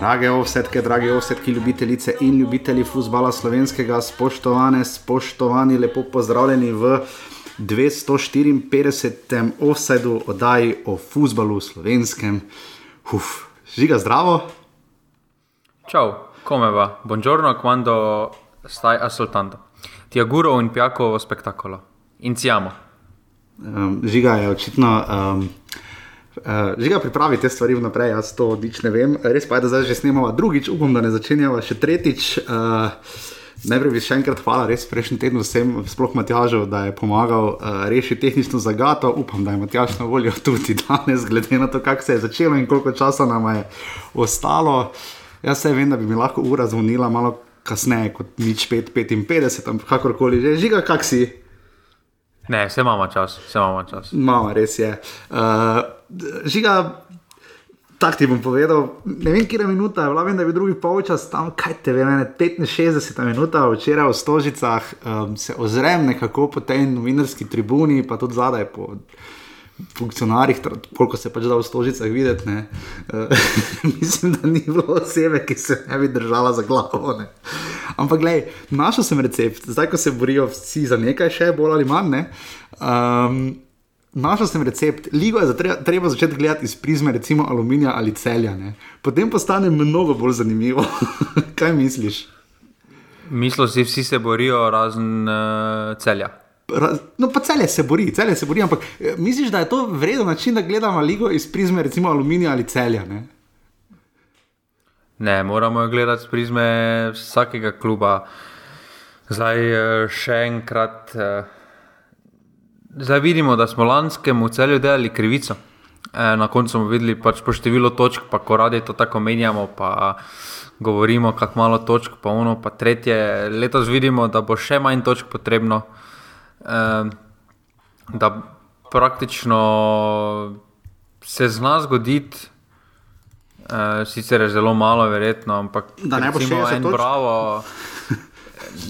Drage ovsetke, drage ovsetke, ljubitelice in ljubitelji futbola slovenskega, spoštovane, spoštovani, lepo pozdravljeni v 254. offsetu oddaji o futbalu slovenskem. Uf, žiga zdravo. Ciao, come va? Buongiorno, quando stai ascoltando. Ti auguro un piacco spettacolo. Iniziamo. Um, žiga je očitno. Um, Uh, žiga pripravi te stvari vnaprej, jaz to odlično vem. Res pa je, da zdaj že snemamo drugič, upam, da ne začenjamo še tretjič. Uh, najprej bi še enkrat hvala, res prejšnji teden vsem, sploh Matjažu, da je pomagal uh, rešiti tehnično zagato. Upam, da je Matjaž na voljo tudi danes, glede na to, kako se je začelo in koliko časa nam je ostalo. Jaz se vem, da bi mi lahko ura zvonila malo kasneje kot nič 5-55, ampak kakorkoli že. Žiga, kak si? Ne, vse imamo čas, vse imamo čas. Mama, res je. Uh, žiga, tako ti bom povedal, ne vem, kje je minuta, vem, da je bil drugi polčas, tam kaj te ve, 65 minut, včeraj v Stožicah, um, se ozrem nekako po tej novinarski tribuni, pa tudi zadaj po funkcionarjih, koliko se pač da v Stožicah videti. Uh, mislim, da ni bilo osebe, ki se ne bi držala za glavo. Ne. Ampak, gledaj, našel sem recept, zdaj ko se borijo vsi za nekaj, še bolj ali manj. Um, našel sem recept, ligo je treba, treba začeti gledati iz prizme, recimo aluminija ali celja. Ne. Potem postane mnogo bolj zanimivo. Kaj misliš? Mislim, da vsi se borijo razen uh, celja. No, pa celje se bori, celje se bori, ampak misliš, da je to vreden način, da gledamo ligo iz prizme, recimo aluminija ali celja? Ne? Ne, moramo jo gledati z prizme vsakega kluba. Zdaj, še enkrat, zdaj vidimo, da smo lanskemu celju delali krivico. Na koncu smo videli pač po številu točk, pa ko radi to tako menjamo, govorimo, kako malo točk, pa ono, pa tretje. Letos vidimo, da bo še manj točk potrebno, da praktično se zna zgoditi. Uh, sicer je zelo malo, verjetno, ampak da ne bo šlo en bravo.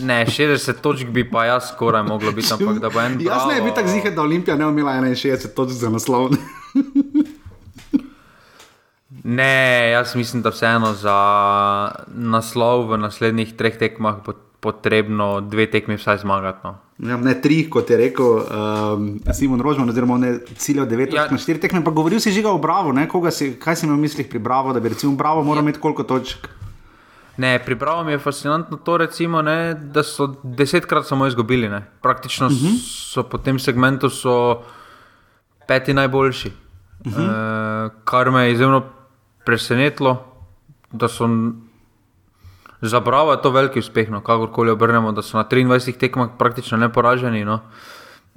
Ne, 60 točk bi pa jaz skoraj moglo biti, ampak da bo en bravo. Jaz ne bi tako zihal, da Olimpija ne imela 61 točk za naslov. ne, jaz mislim, da vseeno za naslov v naslednjih treh tekmah bo potrebno dve tekmi vsaj zmagati. No. Ja, ne tri, kot je rekel um, Simon Rožman, oziroma ne ciljev devet, ja. na štiri tekme. Pa govoril si že o Bravo, si, kaj si imel v mislih pri Bravo, da bi recimo Bravo moral ja. imeti koliko točk? Ne, pri Bravo mi je fascinantno to, recimo, ne, da so desetkrat samo izgubili. Ne. Praktično uh -huh. so po tem segmentu peti najboljši. Uh -huh. e, kar me je izjemno presenetilo, da so Za Bravo je to veliki uspeh, no, kakorkoli obrnemo, da so na 23 tekmah praktično neporaženi. No.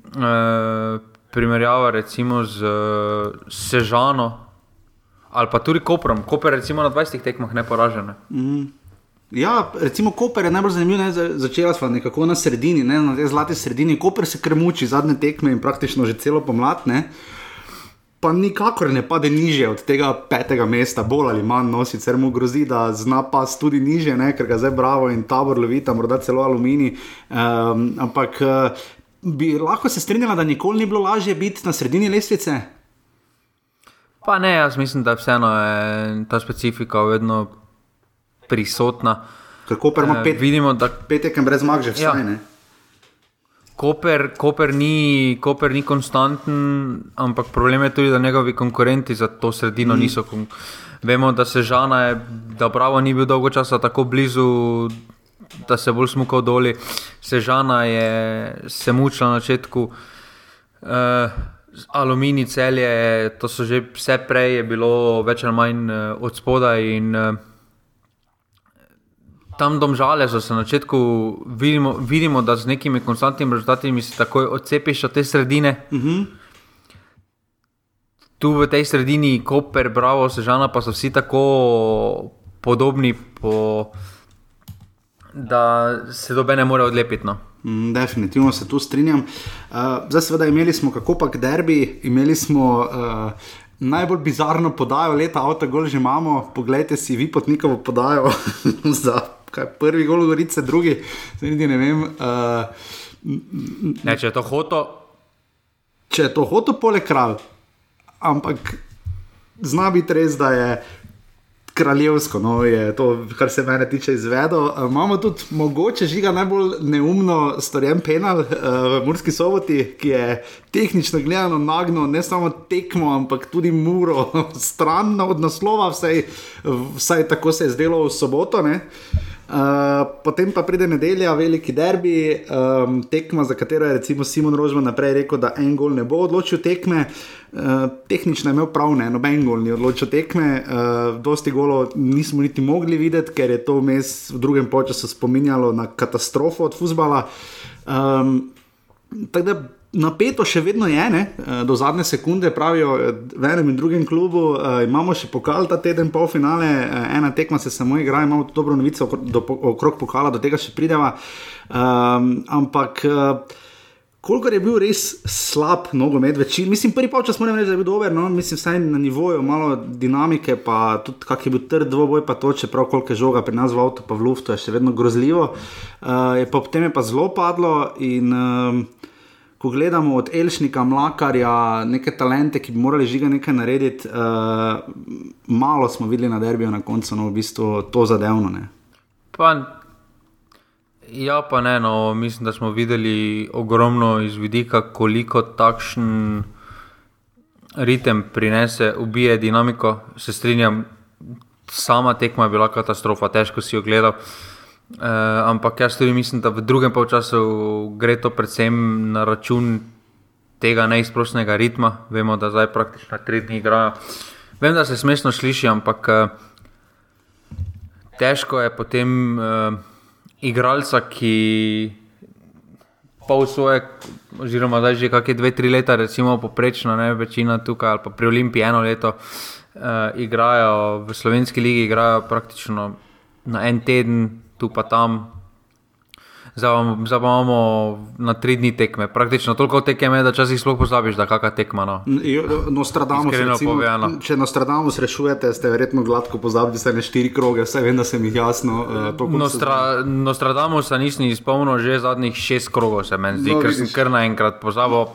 E, primerjava recimo z Sežano ali pa tudi Koprom, Koper recimo na 20 tekmah neporažene. Mm. Ja, recimo Koper je najbolj zanimiv, ne, začela smo nekako na sredini, ne, na tej zlati sredini. Koper se krmuči zadnje tekme in praktično že celo pomlad. Ne pa nikakor ne pade niže od tega petega mesta, bolj ali manj, no sicer mu grozi, da zna pa tudi niže, ne, ker ga zdaj bravo in tabor lovita, morda celo aluminij. Um, ampak uh, bi lahko se strinjala, da nikoli ni bilo lažje biti na sredini lestvice? Pa ne, jaz mislim, da vseeno je ta specifika vedno prisotna. Kako pa imamo pet, vidimo, da petek brez zmag že vse. Ja. Koper, Koper, ni, Koper ni konstanten, ampak problem je tudi, da njegovi konkurenti za to sredino mm. niso. Vemo, da se žana je, da Bravo ni bil dolgo časa tako blizu, da se bolj smukal dol. Sežana je se mučila na začetku, uh, aluminij celje, to so že vse prej, je bilo več ali manj uh, od spodaj. In, uh, tam domžale so se na začetku, vidimo, vidimo, da z nekimi konstantnimi rezultati se takoj odcepiš od te sredine. Uh mhm. -huh. Tu v tej sredini, Koper, Bravo, Sežana, pa so vsi tako podobni, po, da se dobe ne more odlepiti. No. Mm, definitivno se tu strinjam. Uh, zdaj, seveda, imeli smo kako pa k derbi, imeli smo uh, najbolj bizarno podajo leta, avto gol že imamo. Poglejte si, vi potnikovo podajo za kaj, prvi gol, gorice, drugi, zdaj niti ne vem. Uh, ne, če je to hoto. Če je to hoto, poleg kralj. Ampak zna biti res, da je kraljevsko, no, je to, kar se mene tiče, izvedel. Uh, imamo tudi mogoče žiga najbolj neumno storjen penal uh, v Murski soboti, ki je tehnično gledano nagnil ne samo tekmo, ampak tudi muro stran od naslova, vsaj, vsaj tako se je zdelo v soboto. Ne. Uh, potem pa pride nedelja, veliki derbi, um, tekma, za katero je recimo Simon Rožman naprej rekel, da en gol ne bo odločil tekme. Uh, tehnično je imel prav, ne, noben gol ni odločil tekme, uh, dosti golo nismo niti mogli videti, ker je to vmes v drugem času spominjalo na katastrofo od fusbala. Um, tako da napeto še vedno je, ne? Eh, do zadnje sekunde pravijo eh, v enem in drugem klubu. Uh, imamo še pokal ta teden, pol finale, ena tekma se samo igra, imamo tudi dobro novico okrog pokala, do tega še prideva. Um, ampak. Kolikor je bil res slab nogomet, večin, mislim, prvi čas moram reči, da je bil dober, no, mislim, vsaj na nivoju, malo dinamike, pa tudi kak je bil trd dvoboj, pa to, čeprav koliko je žoga pri nas v avtu, pa v luftu, je še vedno grozljivo. Uh, je pa potem je pa zelo padlo in uh, ko gledamo od Elšnika, Mlakarja, neke talente, ki bi morali žiga nekaj narediti, uh, malo smo videli na derbiju na koncu, no v bistvu to zadevno. Ne. Pa, ja, pa ne, no, mislim, da smo videli ogromno iz vidika, koliko takšen ritem prinese, ubije dinamiko. Se strinjam, sama tekma je bila katastrofa, težko si jo gledal. Uh, Uh, ampak jaz tudi mislim, da v drugem času gre to predvsem na račun tega neizprostnega ritma. Vemo, da zdaj praktično tri dni igrajo. Vem, da se smešno sliši, ampak uh, težko je potem uh, igralca, ki pol svoje, oziroma zdaj že kakšne dve, tri leta, recimo poprečno, ne večina tukaj ali pa pri Olimpiji eno leto, uh, igrajo v slovenski ligi, igrajo praktično na en teden tu pa tam. Zdaj imamo na tri dni tekme, praktično toliko tekem je, da časih sploh pozabiš, da kakšna tekma. No. Nostradamus, recimo, če Nostradamus rešujete, ste verjetno gladko pozabili, ne štiri kroge, vse vem, da se mi jasno. Uh, Nostra, se... Nostradamus nisem izpolnil že zadnjih šest krogov, se meni zdi, no, ker sem kar naenkrat pozabil.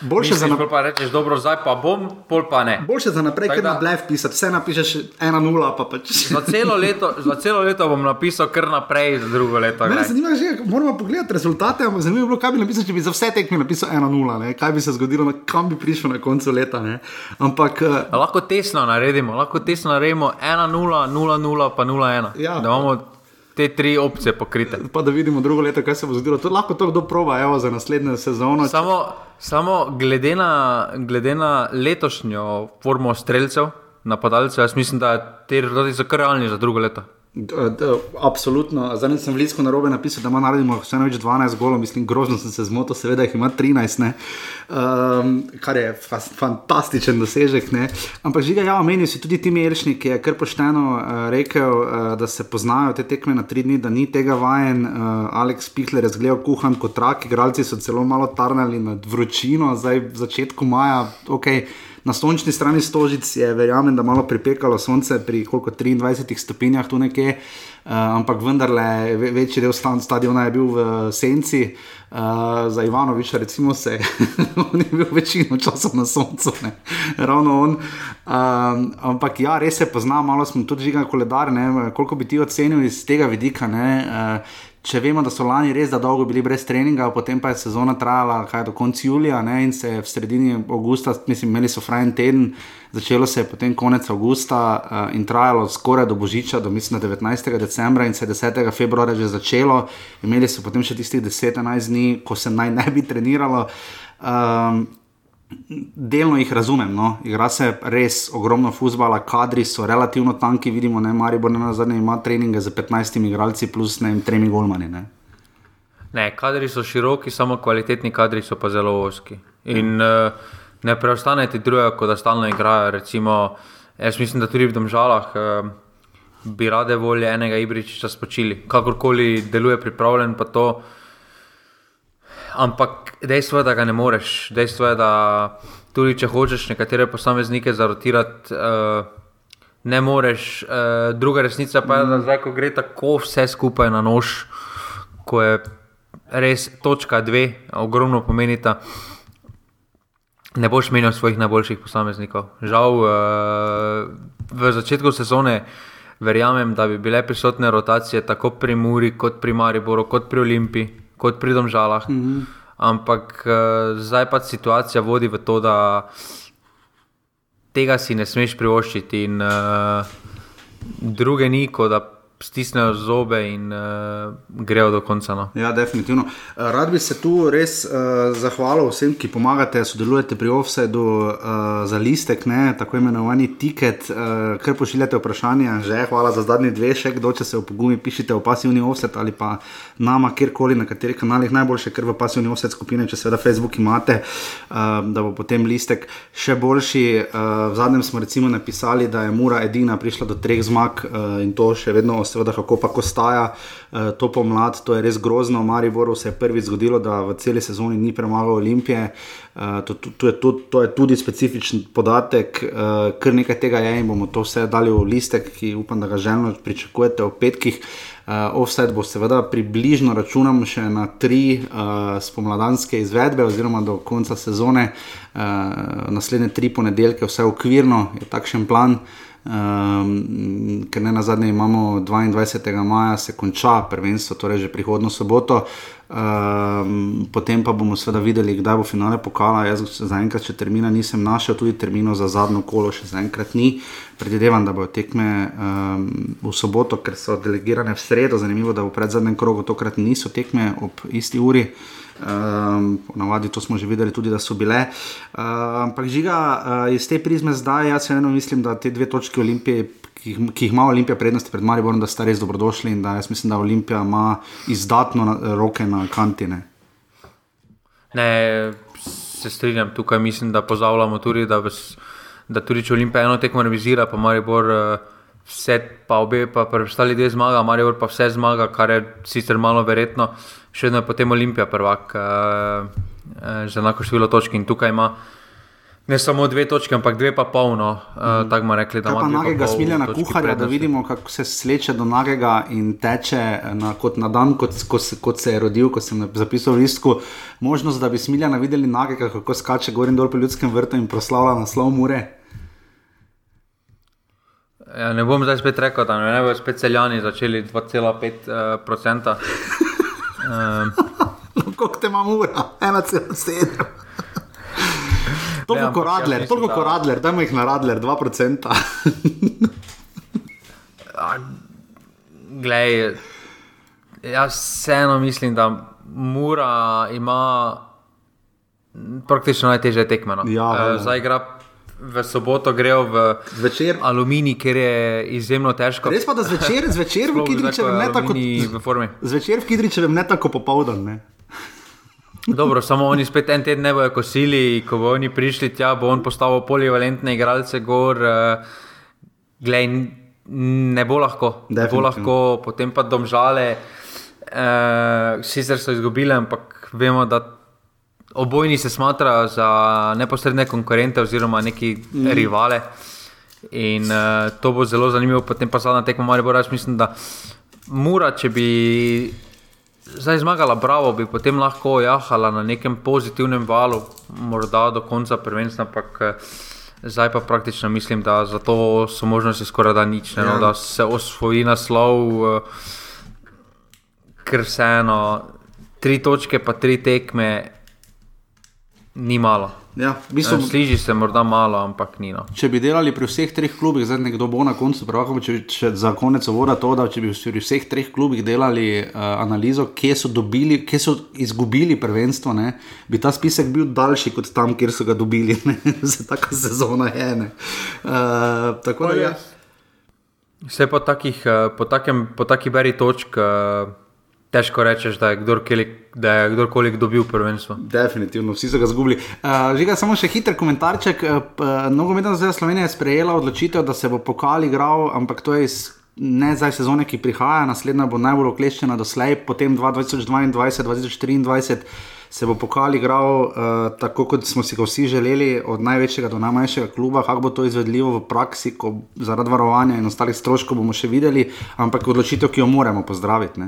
Boljše za naprej. Pa rečeš, dobro, zdaj pa bom, pol pa ne. Boljše za naprej, ker na blef pisati, vse napišeš 1-0, pa pač. za, celo leto, za celo leto bom napisal kar naprej za drugo leto. Ne, zanima me, moramo pogledati rezultate. Zanimivo je bilo, kaj bi napisal, če bi za vse tekme napisal 1-0, kaj bi se zgodilo, kam bi prišel na koncu leta. Ampak, uh, lahko tesno naredimo, lahko tesno naredimo 1-0, 0-0, pa 0-1. Ja, da imamo te tri opcije pokrite. Pa da vidimo drugo leto, kaj se bo zgodilo. To lahko to kdo proba, evo, za naslednjo sezono. Samo, samo glede, na, glede na letošnjo formo streljcev, napadalcev, jaz mislim, da te rezultati so kar realni za drugo leto. Absolutno. Zdaj sem blizu na robe napisal, da ima naredimo vse največ 12 golov, mislim, grozno sem se zmotil, seveda jih ima 13, um, kar je fa fantastičen dosežek. Ne? Ampak žiga, ja, meni si tudi ti Melšnik, ki je kar pošteno uh, rekel, uh, da se poznajo te tekme na tri dni, da ni tega vajen. Uh, Alex Pihler je zgledal kuhan kot rak, igralci so celo malo tarnali nad vročino, zdaj v začetku maja. Okay, Na sončni strani stožic je, verjamem, da malo pripekalo sonce pri koliko 23 stopinjah tu nekje, uh, ampak vendarle večji del stadiona je bil v senci. Uh, za Ivanoviča, recimo, se je bil večino časa na soncu, ne? ravno on. Um, ampak ja, res se pozna, malo smo tudi žiga koledar, ne? koliko bi ti ocenil iz tega vidika. Uh, če vemo, da so lani res da dolgo bili brez treninga, potem pa je sezona trajala kaj, do konca julija ne, in se je v sredini avgusta, mislim, imeli so frajen teden, začelo se je potem konec avgusta uh, in trajalo skoraj do božiča, do mislim, 19. decembra in se je 10. februarja že začelo, imeli so potem še tistih 10-11 dni, ko se naj ne bi treniralo. Um, delno jih razumem. No. Igra se res ogromno futbola, kadri so relativno tanki, vidimo, da Marijo na zadnje ima treninge z 15 igralci plus ne, tremi golmani. Ne. ne, kadri so široki, samo kvalitetni kadri so pa zelo oski. In uh, ne preostane ti drugega, kot da stalno igrajo. Recimo, jaz mislim, da tudi v domžalah. Uh, Bi rade volje enega Ibriča spočili, kakorkoli deluje, pripravljen pa to. Ampak dejstvo je, da ga ne moreš. Dejstvo je, da tudi če hočeš nekatere posameznike zarotirati, uh, ne moreš. Uh, druga resnica pa je, da zdaj, ko gre tako vse skupaj na nož, ko je res točka dve, ogromno pomenita. Ne boš menil svojih najboljših posameznikov. Žal, uh, v začetku sezone verjamem, da bi bile prisotne rotacije tako pri Muri, kot pri Mariboru, kot pri Olimpiji, kot pri Domžalah. Mm -hmm. Ampak uh, zdaj pa situacija vodi v to, da tega si ne smeš privoščiti, in uh, druge ni, kot da stisnejo zobe in uh, grejo do konca. No. Ja, definitivno. Uh, rad bi se tu res uh, zahvalil vsem, ki pomagate, sodelujete pri offsetu uh, za listek, ne, tako imenovani tiket, uh, ker pošiljate vprašanja. Že hvala za zadnji dve, še kdo, če se opogumi, pišite v pasivni offset ali pa nama, kjerkoli na katerih kanalih najboljše, ker v pasivni offset skupine, če seveda Facebook imate, uh, da bo potem listek še boljši. Uh, v zadnjem smo recimo napisali, da je Mura edina prišla do treh zmag uh, in to še vedno ostane seveda, kako pa kostaja uh, to pomlad, to je res grozno. V Mariboru se je prvič zgodilo, da v celi sezoni ni premagal Olimpije. Uh, to, to, to, je, to, to je tudi specifičen podatek, uh, kar nekaj tega je in bomo to vse dali v listek, ki upam, da ga željno pričakujete v petkih. Uh, offset bo seveda približno računam še na tri uh, spomladanske izvedbe, oziroma do konca sezone, uh, naslednje tri ponedeljke, vse okvirno, je takšen plan. Uh, um, ker ne na zadnje imamo 22. maja, se konča prvenstvo, torej že prihodno soboto. Um, potem pa bomo seveda videli, kdaj bo finale pokala. Jaz zaenkrat, če termina nisem našel, tudi termino za zadnjo kolo še zaenkrat ni. Predvidevam, da bodo tekme um, v soboto, ker so delegirane v sredo. Zanimivo, da v predzadnjem krogu tokrat niso tekme ob isti uri. Uh, Um, navadi to smo že videli, tudi da so bile. Uh, ampak žiga uh, iz te prizme zdaj, jaz eno mislim, da te dve točke Olimpije. Ki jih, ki jih ima Olimpija prednosti pred Mariborom, da sta res dobrodošli in da jaz mislim, da Olimpija ima izdatno na, roke na kantine. Ne, se strinjam tukaj, mislim, da pozavljamo tudi, da, ves, da tudi če Olimpija eno tekmo revizira, pa Maribor vse, pa obe, pa preostali dve zmaga, Maribor pa vse zmaga, kar je sicer malo verjetno še vedno je potem Olimpija prvak, uh, uh, z enako število točk in tukaj ima. Ne samo dve točke, ampak dve pa polno. Uh, mm. Tako smo rekli, da imamo nagega smiljena kuharja, prednosti. da vidimo, kako se sleče do nagega in teče na, kot na dan, kot, kot, kot se je rodil, ko sem zapisal v listku. Možnost, da bi smiljena videli nagega, kako skače gor in dol po ljudskem vrtu in proslavlja naslov Mure. Ja, ne bom zdaj spet rekel, da ne bodo spet celjani začeli 2,5%. Uh, Um, Kako te imamo ura? 1,7. Toliko kot Radler, toliko kot Radler, dajmo jih na Radler, 2%. Glej, jaz vseeno mislim, da Mura ima praktično najtežje tekme. No. Ja, uh, zdaj igra v soboto grejo v zvečer. aluminij, ker je izjemno težko. Res pa da zvečer, zvečer v Kidričevem ne tako v zvečer v Kidričevem ne tako popoldan. Ne? Dobro, samo oni spet en teden ne bojo kosili, ko bodo oni prišli tja, bo on postavil polivalentne igralce gor. Uh, glej, ne bo lahko, ne bo lahko, potem pa domžale, uh, sicer so izgubili, ampak vemo, da obojni se smatrajo za neposredne konkurente oziroma neki mm. rivale. In uh, to bo zelo zanimivo, potem pa zadnja tekma, ali bo reč, mislim, da mora, če bi zdaj zmagala, bravo, bi potem lahko jahala na nekem pozitivnem valu, morda do konca prvenstva, ampak uh, zdaj pa praktično mislim, da za to so možnosti skoraj da nič, ne, no, ja. da se osvoji naslov, uh, ker vseeno tri točke, pa tri tekme. Ni malo. Ja, mislim, eh, Sliši se morda malo, ampak ni. No. Če bi delali pri vseh treh klubih, zdaj nekdo bo na koncu, pravko, če, če za konec voda to, da če bi pri vseh treh klubih delali uh, analizo, kje so, dobili, kje so izgubili prvenstvo, ne, bi ta spisek bil daljši kot tam, kjer so ga dobili. Za tako sezono je ena. Uh, tako da. Ja. Vse po, takih, po, takem, po taki beri točk. Uh, težko rečeš, da je kdorkoli, da je kdorkoli dobil prvenstvo. Definitivno, vsi so ga zgubili. Uh, Že ga samo še hiter komentarček. Uh, Nogometna zveza Slovenije je sprejela odločitev, da se bo pokal igral, ampak to je iz. Ne zdaj sezone, ki prihaja, naslednja bo najbolj okleščena doslej, potem 2022-2023 se bo pokal igral uh, tako, kot smo si ga vsi želeli, od največjega do najmanjšega kluba. Kako bo to izvedljivo v praksi, ko zaradi varovanja in ostalih stroškov bomo še videli, ampak odločitev, ki jo moramo pozdraviti.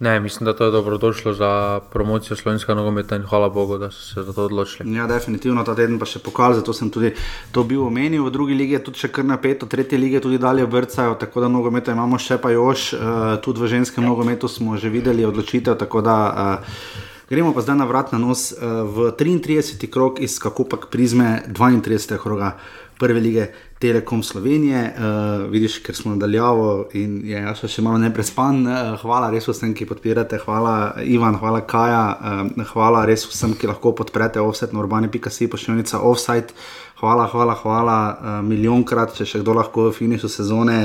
Ne, mislim, da to je dobrodošlo za promocijo slovenskega nogometa in hvala Bogu, da so se za to odločili. Ja, definitivno ta teden pa še pokazal, zato sem tudi to bil omenil. V drugi ligi je tudi še kar napeto, tretje lige tudi dalje vrcajo, tako da nogometa imamo še pa još, uh, tudi v ženskem nogometu smo že videli odločitev. Da, uh, gremo pa zdaj na vrat na nos uh, v 33. krok iz kako pa prizme 32. kroga prve lige. Telekom Slovenije, uh, vidiš, ker smo nadaljavo in je jaz še malo neprespan. Uh, hvala res vsem, ki podpirate, hvala Ivan, hvala Kaja, uh, hvala res vsem, ki lahko podprete offset na urbani.si, pošiljnica offside. Hvala, hvala, hvala uh, milijonkrat, če še kdo lahko v finišu sezone.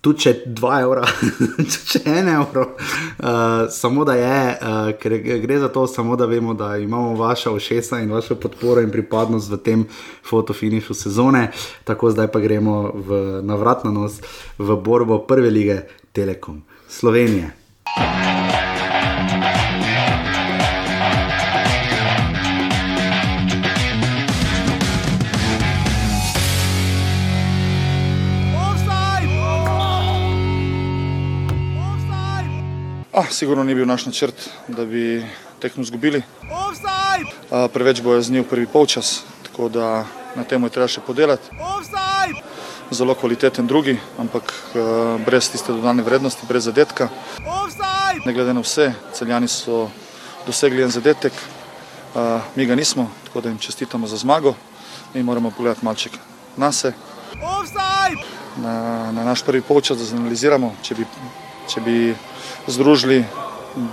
Tudi če 2 evra, če 1 evro, uh, samo da je, uh, ker gre za to, samo da vemo, da imamo vaša ošesa in vašo podporo in pripadnost v tem fotofinišu sezone. Tako zdaj pa gremo v navrat na nos v borbo prve lige Telekom Slovenije. Ah, sigurno ni bil naš načrt, da bi tekmo izgubili. Preveč bojo z njim prvi polčas, tako da na tem je treba še podelati. Offside! Zelo kvaliteten drugi, ampak brez tiste dodane vrednosti, brez zadetka. Offside! Ne glede na vse, celjani so dosegli en zadetek, mi ga nismo, tako da jim čestitamo za zmago. Mi moramo pogledati malček na se. Na, na naš prvi polčas, da zanaliziramo, če bi, če bi združili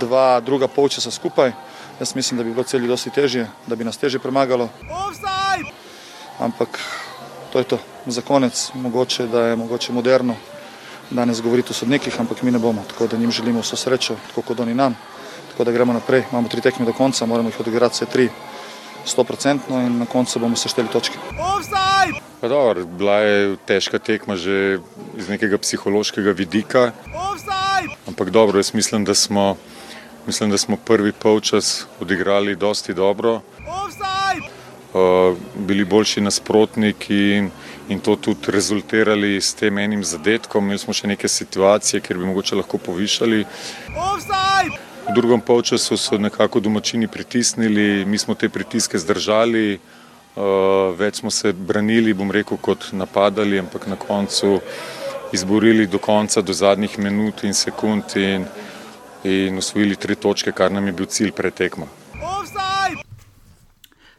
dva druga polčasa skupaj. Jaz mislim, da bi bilo celi dosti težje, da bi nas težje premagalo. Offside! Ampak to je to, za konec, mogoče da je mogoče moderno danes govoriti o sodnikih, ampak mi ne bomo, tako da njim želimo vso srečo, tako kot oni nam. Tako da gremo naprej, imamo tri tekme do konca, moramo jih odigrati vse tri. 100% in na koncu bomo sešteli točke. Dobro, bila je težka tekma že iz nekega psihološkega vidika. Ampak dobro, jaz mislim, da smo, mislim, da smo prvi polčas odigrali dosti dobro. Uh, bili boljši nasprotniki in, in to tudi rezultirali s tem enim zadetkom. Imeli smo še neke situacije, kjer bi mogoče lahko povišali. Offside! V drugem polčasu so nekako domačini pritisnili, mi smo te pritiske zdržali, uh, več smo se branili, bom rekel, kot napadali, ampak na koncu izborili do konca, do zadnjih minut in sekund in, in osvojili tri točke, kar nam je bil cilj pretekmo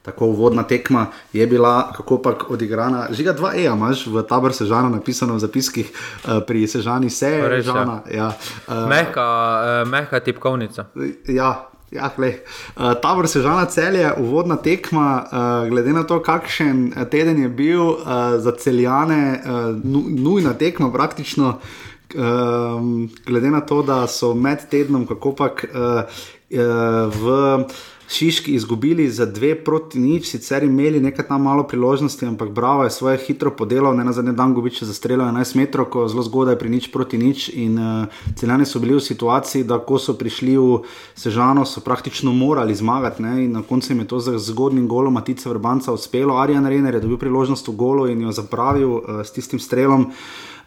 tako uvodna tekma je bila, kako pa odigrana. Žiga dva E, imaš v tabor sežana napisano v zapiskih uh, pri sežani se je režana. Ja. Uh, mehka, uh, mehka tipkovnica. Ja. Ja, uh, tabor sežana cel je uvodna tekma, uh, glede na to, kakšen teden je bil uh, za celjane, uh, nujna tekma praktično. Um, glede na to, da so med tednom, kako pač uh, uh, v Šiški izgubili za dve proti nič, sicer imeli nekaj tam malo priložnosti, ampak Bravo je svoje hitro podelal, ne na zadnji dan Gobič za strelo 11 metrov, ko zelo zgodaj pri nič proti nič. In uh, celjani so bili v situaciji, da ko so prišli v Sežano, so praktično morali zmagati. Ne? In na koncu jim je to z zgodnim golom Matica Vrbanca uspelo. Arjan Renner je dobil priložnost v golo in jo zapravil uh, s tistim strelom.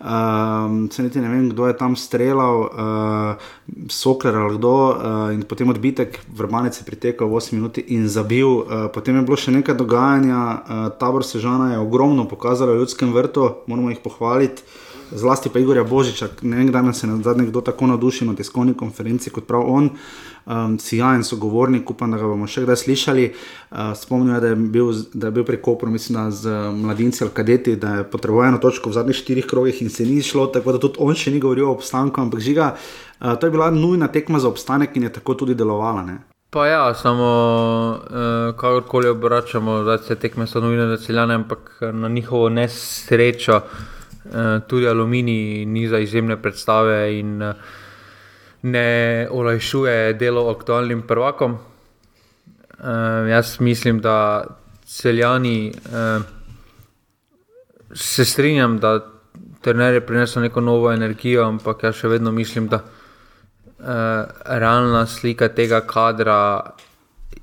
Um, se niti ne vem, kdo je tam streljal, uh, Sokler ali kdo, uh, in potem odbitek, vrbanec je pritekel v 8 minut in zabil. Uh, potem je bilo še nekaj dogajanja, uh, tabor Sežana je ogromno pokazal v ljudskem vrtu, moramo jih pohvaliti. Zlasti pa Igorja Božiča, ne vem, kdaj se je zadnji kdo tako navdušil na tiskovni konferenci kot prav on. Um, Sijajen sogovornik, upam, da ga bomo še kdaj slišali. Uh, Spomnim, da, da je bil pri Kopru, mislim, da z mladinci ali kadeti, da je potreboval eno točko v zadnjih štirih krogih in se ni šlo, tako da tudi on še ni govoril o obstanku, ampak žiga, uh, to je bila nujna tekma za obstanek in je tako tudi delovala. Ne? Pa ja, samo uh, kakorkoli obračamo, da se tekme so nujne za celjane, ampak na njihovo nesrečo. Eh, tudi aluminij ni za izjemne predstave in eh, ne olajšuje delo aktualnim prvakom. Uh, jaz mislim, da celjani uh, se strinjam, da trener je prinesel neko novo energijo, ampak jaz še vedno mislim, da realna slika tega kadra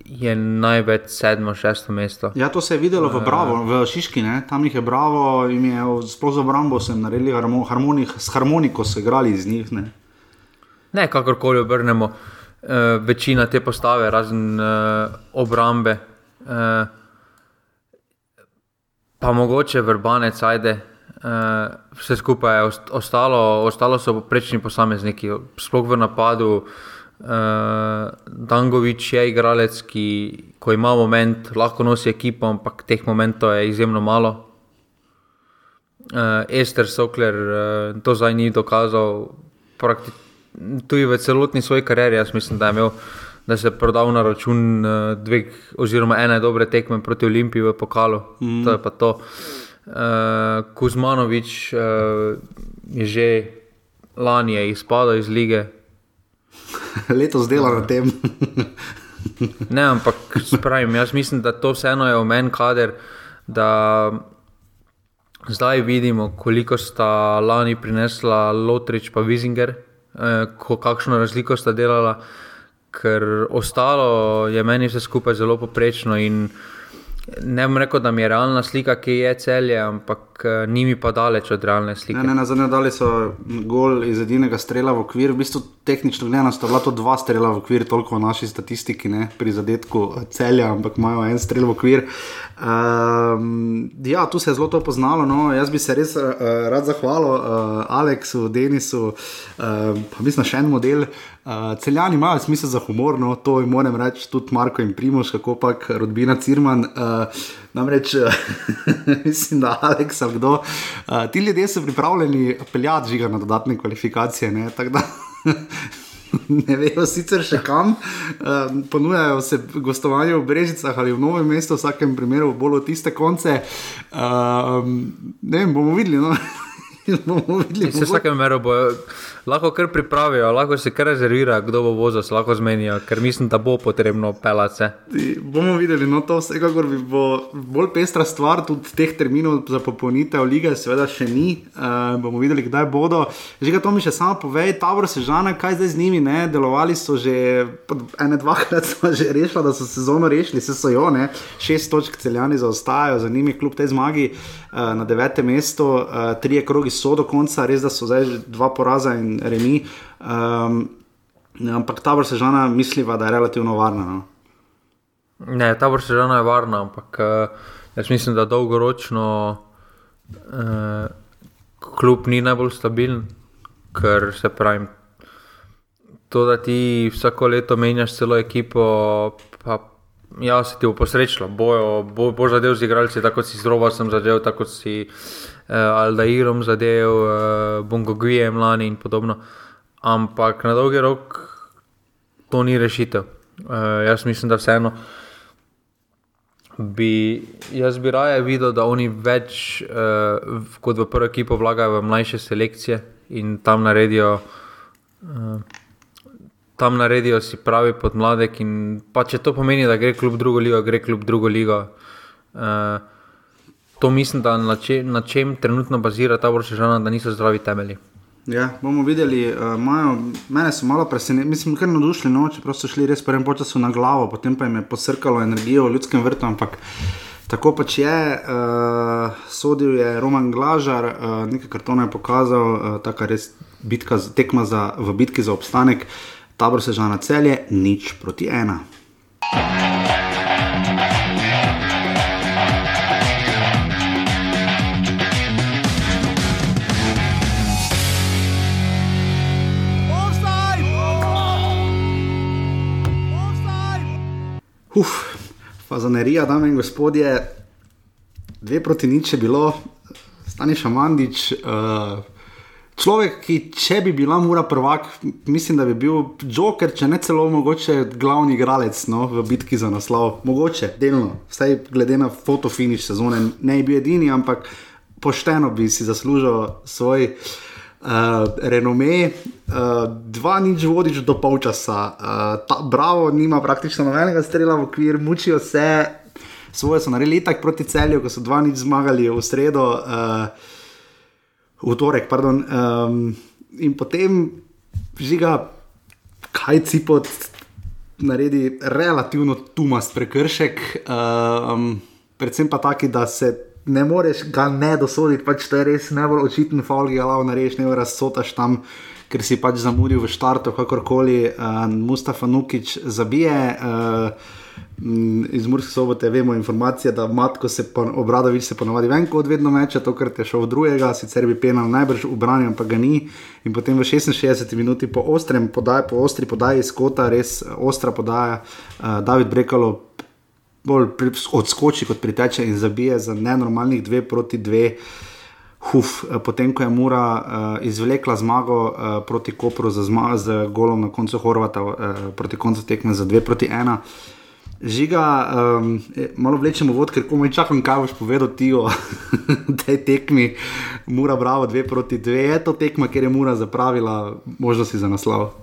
je največ sedmo, šesto mesto. Ja, to se je videlo v Bravo, v Šiški, ne? tam jih je Bravo, jim je sploh za obrambo sem naredili harmonik, s harmoniko, so igrali iz njih. Ne? ne kakorkoli obrnemo, uh, večina te postave, razen uh, obrambe, uh, pa mogoče vrbanec, ajde. Uh, vse skupaj je ostalo, ostalo so prečni posamezniki, sploh v napadu. Uh, Dangovič je igralec, ki, ko ima moment, lahko nosi ekipo, ampak teh momentov je izjemno malo. Uh, Ester Sokler uh, to zdaj ni dokazal, tudi v celotni svoji karieri. Jaz mislim, da je imel, da se je prodal na račun uh, dveh, oziroma ene dobre tekme proti Olimpiji v pokalu. Mm. To je pa to. Uh, Kuzmanovič uh, je že lani je izpadel iz lige. Letos dela na tem. ne, ampak spravim, jaz mislim, da to vseeno je omen kader. Zdaj vidimo, koliko sta lani prinesla Lotrič in Vizinger, eh, kakšno razliko sta delala, ker ostalo je meni vse skupaj zelo poprečno. In ne bom rekel, da mi je realna slika, ki je celje, ampak uh, ni mi pa daleč od realne slike. Ne, ne, na zadnje dali so gol iz edinega strela v okvir, v bistvu tehnično gledano sta bila to dva strela v okvir, toliko v naši statistiki, ne pri zadetku eh, celja, ampak imajo en strel v okvir. Um, ja, tu se je zelo to poznalo. No. Jaz bi se res uh, rad zahvalil uh, Aleksu, Denisu, uh, pa mislim, še en model. Uh, celjani imajo smisel za humor, no, to jim moram reči tudi Marko in Primoš, kako pa rodbina Cirman. Uh, namreč mislim, da Aleks ali kdo. Uh, ti ljudje so pripravljeni peljati žiga na dodatne kvalifikacije. Ne, ne vejo sicer še kam, um, ponujajo se gostovanje v Brežicah ali v Novem mestu, v vsakem primeru bolj v tiste konce. Um, ne vem, bomo videli. No? bomo videli. V vsakem primeru bojo lahko kar pripravijo, lahko se kar rezervira, kdo bo vozil, se lahko zmenijo, ker mislim, da bo potrebno pelati. Bomo videli, no to vsekakor bi bo bolj pestra stvar, tudi teh terminov za popolnitev lige, seveda še ni. Uh, bomo videli, kdaj bodo. Že ga to mi še samo povej, Tabor Sežana, kaj zdaj z njimi, ne? delovali so že ene, dvakrat, smo že rešili, da so sezono rešili, se so jo, ne? šest točk celjani zaostajajo, za njimi kljub tej zmagi uh, na devetem mestu, uh, trije krogi so do konca, res da so zdaj dva poraza in remi. Um, ampak ta vrsta žena misliva, da je relativno varna. No? Ne, ta vrsta žena je varna, ampak uh, jaz mislim, da dolgoročno uh, kljub ni najbolj stabilen, ker se pravi. To, da ti vsako leto menjaš celo ekipo, pa ja, se ti bo posrečilo. Bojo, bo, bo zadev z igralci, tako si z Robasom zadev, tako si uh, Aldairom zadev, uh, Bongogujem lani in podobno. Ampak na dolgi rok to ni rešitev. Uh, jaz mislim, da vseeno. Bi, jaz bi raje videl, da oni več uh, kot v prvo ekipo vlagajo v mlajše selekcije in tam naredijo, uh, tam naredijo si pravi podmladek. Če to pomeni, da gre kljub drugo ligo, gre kljub drugo ligo. Uh, to mislim, da na, če, na čem trenutno bazira ta vrščana, da niso zdravi temelji. Ja, bomo videli, uh, majo, mene so malo presenetili, mislim, kar nadušili, no, čeprav so šli res prvem času na glavo, potem pa jim je posrkalo energijo v ljudskem vrtu. Ampak tako pač je, uh, sodil je Roman Glažar, uh, nekaj kartona je pokazal, uh, tako res bitka, tekma za, v bitki za obstanek, tabor se že na celje, nič proti ena. Uf, fazanerija, dame in gospodje, dve proti nič je bilo, stani šamandič. Uh, človek, ki če bi bila mura prvak, mislim, da bi bil Joker, če ne celo mogoče glavni igralec no, v bitki za naslov. Mogoče, delno, vsaj glede na fotofiniš sezone, ne bi bil edini, ampak pošteno bi si zaslužil svoj uh, renome, uh, dva nič vodič do polčasa, uh, ta bravo, nima praktično nobenega strela v okvir, mučijo se, svoje so naredili tako proti celju, ko so dva nič zmagali v sredo, uh, v torek. Um, in potem žiga, kaj ci pod. Naredi relativno tumast prekršek, um, predvsem pa taki, da se ne moreš ga ne dosoditi, pač to je res najbolj očiten faul, ki ga lahko narediš, ne razsotaš tam. Ker si pač zamudil v štartu, kakorkoli, uh, Mustafa Nukič zabije. Uh, iz Murske sobote vemo informacije, da Matko se obradovič se ponovadi ven, kot vedno meče, to, kar je šel v drugega, sicer bi penal najbrž ubranjen, pa ga ni. In potem v 66 minuti po ostrem podaji, po ostri podaji iz kota, res ostra podaja, uh, David Brekalo bolj odskoči kot priteče in zabije za nenormalnih dve proti dve. Huf, potem ko je Mura uh, izvlekla zmago uh, proti Kopru z, z golom na koncu Horvata, uh, proti koncu tekme za 2 proti 1. Žiga, um, malo vlečemo vod, ker komaj čakam, kaj boš povedal ti o tej tekmi. Mura, bravo, 2 proti 2. Je to tekma, kjer je Mura zapravila možnosti za naslov?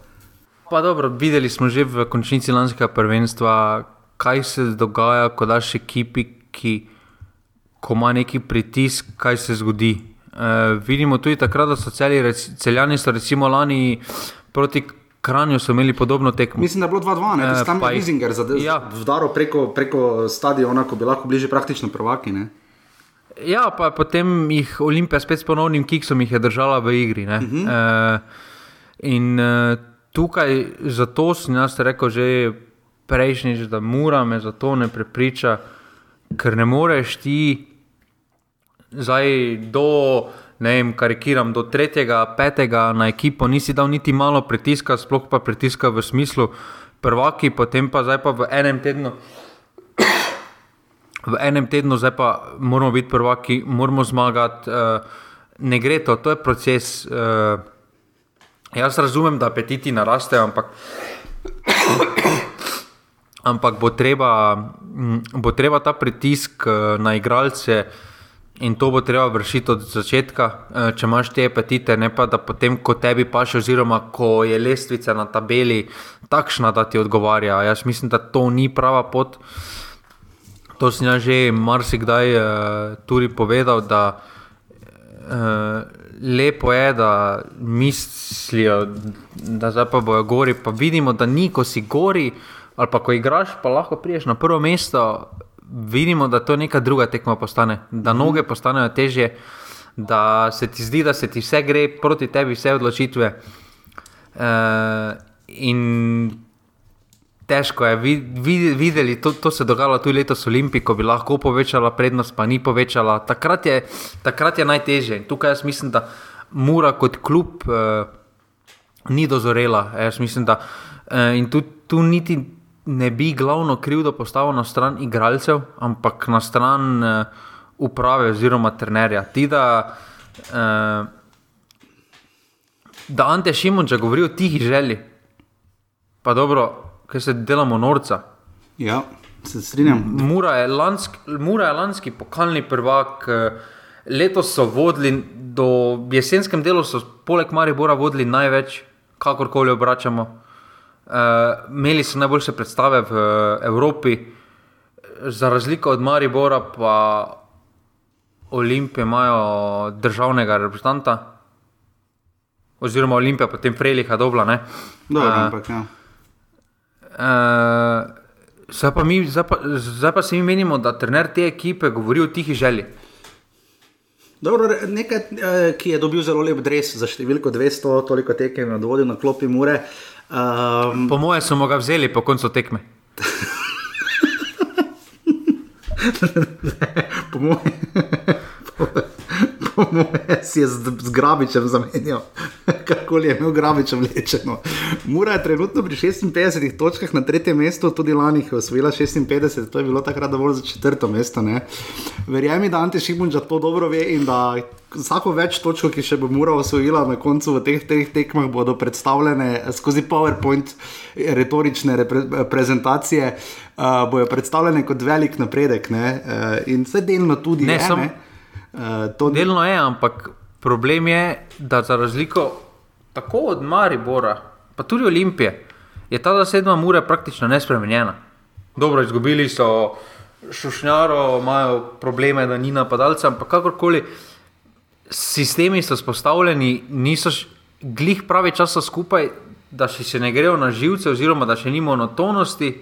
Pa dobro, videli smo že v končnici lanskega prvenstva, kaj se dogaja, ko daš ekipi, ki ima neki pritisk, kaj se zgodi. E, vidimo tudi takrat, da so celi, celjani so recimo lani proti Kranju imeli podobno tekmo. Mislim, da je bilo 2-2, ne samo e, Izinger, ja. vdaro preko, preko stadiona, ko bi lahko bližje praktično prvaki. Ne? Ja, pa potem jih Olimpija spet s ponovnim kiksom je držala v igri. Uh -huh. e, in e, tukaj, zato sem jaz rekel že prejšnjič, da mora me za to ne prepriča, ker ne moreš ti zdaj do, ne vem, karikiram, do tretjega, petega na ekipo, nisi dal niti malo pritiska, sploh pa pritiska v smislu prvaki, potem pa zdaj pa v enem tednu. V enem tednu, zdaj pa moramo biti prvaki, moramo zmagati, uh, ne gre to, to je proces. Uh, jaz razumem, da apetiti narastejo, ampak ampak bo treba, mm, bo treba ta pritisk eh, na igralce in to bo treba vršiti od začetka, eh, če imaš te apetite, ne pa da potem, ko tebi paše, oziroma ko je lestvica na tabeli takšna, da ti odgovarja. Jaz mislim, da to ni prava pot. To sem ja že marsikdaj uh, tudi povedal, da uh, lepo je, da mislijo, da zdaj pa bojo gori, pa vidimo, da ni, ko si gori, ali pa ko igraš, pa lahko priješ na prvo mesto, vidimo, da to neka druga tekma postane, da mhm. noge postanejo težje, da se ti zdi, da se ti vse gre proti tebi, vse odločitve. Uh, in težko je videti, to, to se je dogajalo tudi letos v Olimpiji, ko bi lahko povečala prednost, pa ni povečala. Takrat je, takrat je najtežje. In tukaj jaz mislim, da mora kot klub uh, ni dozorela. Jaz mislim, da uh, in tudi tu niti ne bi glavno krivdo postavil na stran igralcev, ampak na stran uh, uprave oziroma trenerja. Ti, da, uh, da Ante Šimunča govori o tihi želji, pa dobro, ker se delamo norca. Ja, se strinjam. Mura je lanski, Mura je lanski pokalni prvak. Uh, Letos so vodili, do jesenskem delu so poleg Maribora vodili največ, kakorkoli obračamo. Uh, imeli so najboljše predstave v uh, Evropi, za razliko od Maribora, pa Olimpije imajo državnega reprezentanta, oziroma Olimpija, potem Frejliha, dobro. Dobro, uh, ampak ja. Uh, zdaj, pa mi, zdaj, pa, zdaj pa se mi menimo, da trener te ekipe govori o tihi želji. Dobro, nekaj, ki je dobil zelo lep dres za številko 200, toliko tekem, da vodi na klopi mure. Uh, Um, po mojem, smo ga vzeli po koncu tekme. po mojem, po mojem, si je z, z grabičem zamenjal, kako je imel grabičem lečeno. Mura je trenutno pri 56 točkah na tretjem mestu, tudi lani je osvojila 56, to je bilo takrat dovolj za četrto mesto. Verjemi, da Ante Šimunča to dobro ve in da vsako več točk, ki še bo Mura osvojila na koncu v teh treh tekmah, bodo predstavljene skozi PowerPoint, retorične repre, prezentacije, uh, bodo predstavljene kot velik napredek. Uh, in vse delno tudi ne. Sem, uh, to delno je, ampak problem je, da za razliko tako od Maribora, pa tudi Olimpije, je ta sedma Mura praktično nespremenjena. Dobro, izgubili so. Šušnjaro imajo probleme, da ni napadalca, ampak kakorkoli, sistemi so spostavljeni, niso glih pravi časa skupaj, da še se ne grejo na živce, oziroma da še ni monotonosti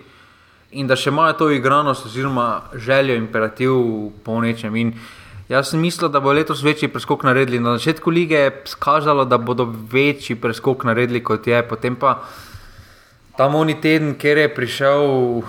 in da še imajo to igranost, oziroma željo, imperativ po nečem. In Jaz sem mislil, da bo letos večji preskok naredili. Na začetku lige je skazalo, da bodo večji preskok naredili kot je. Potem pa ta moni teden, ker je prišel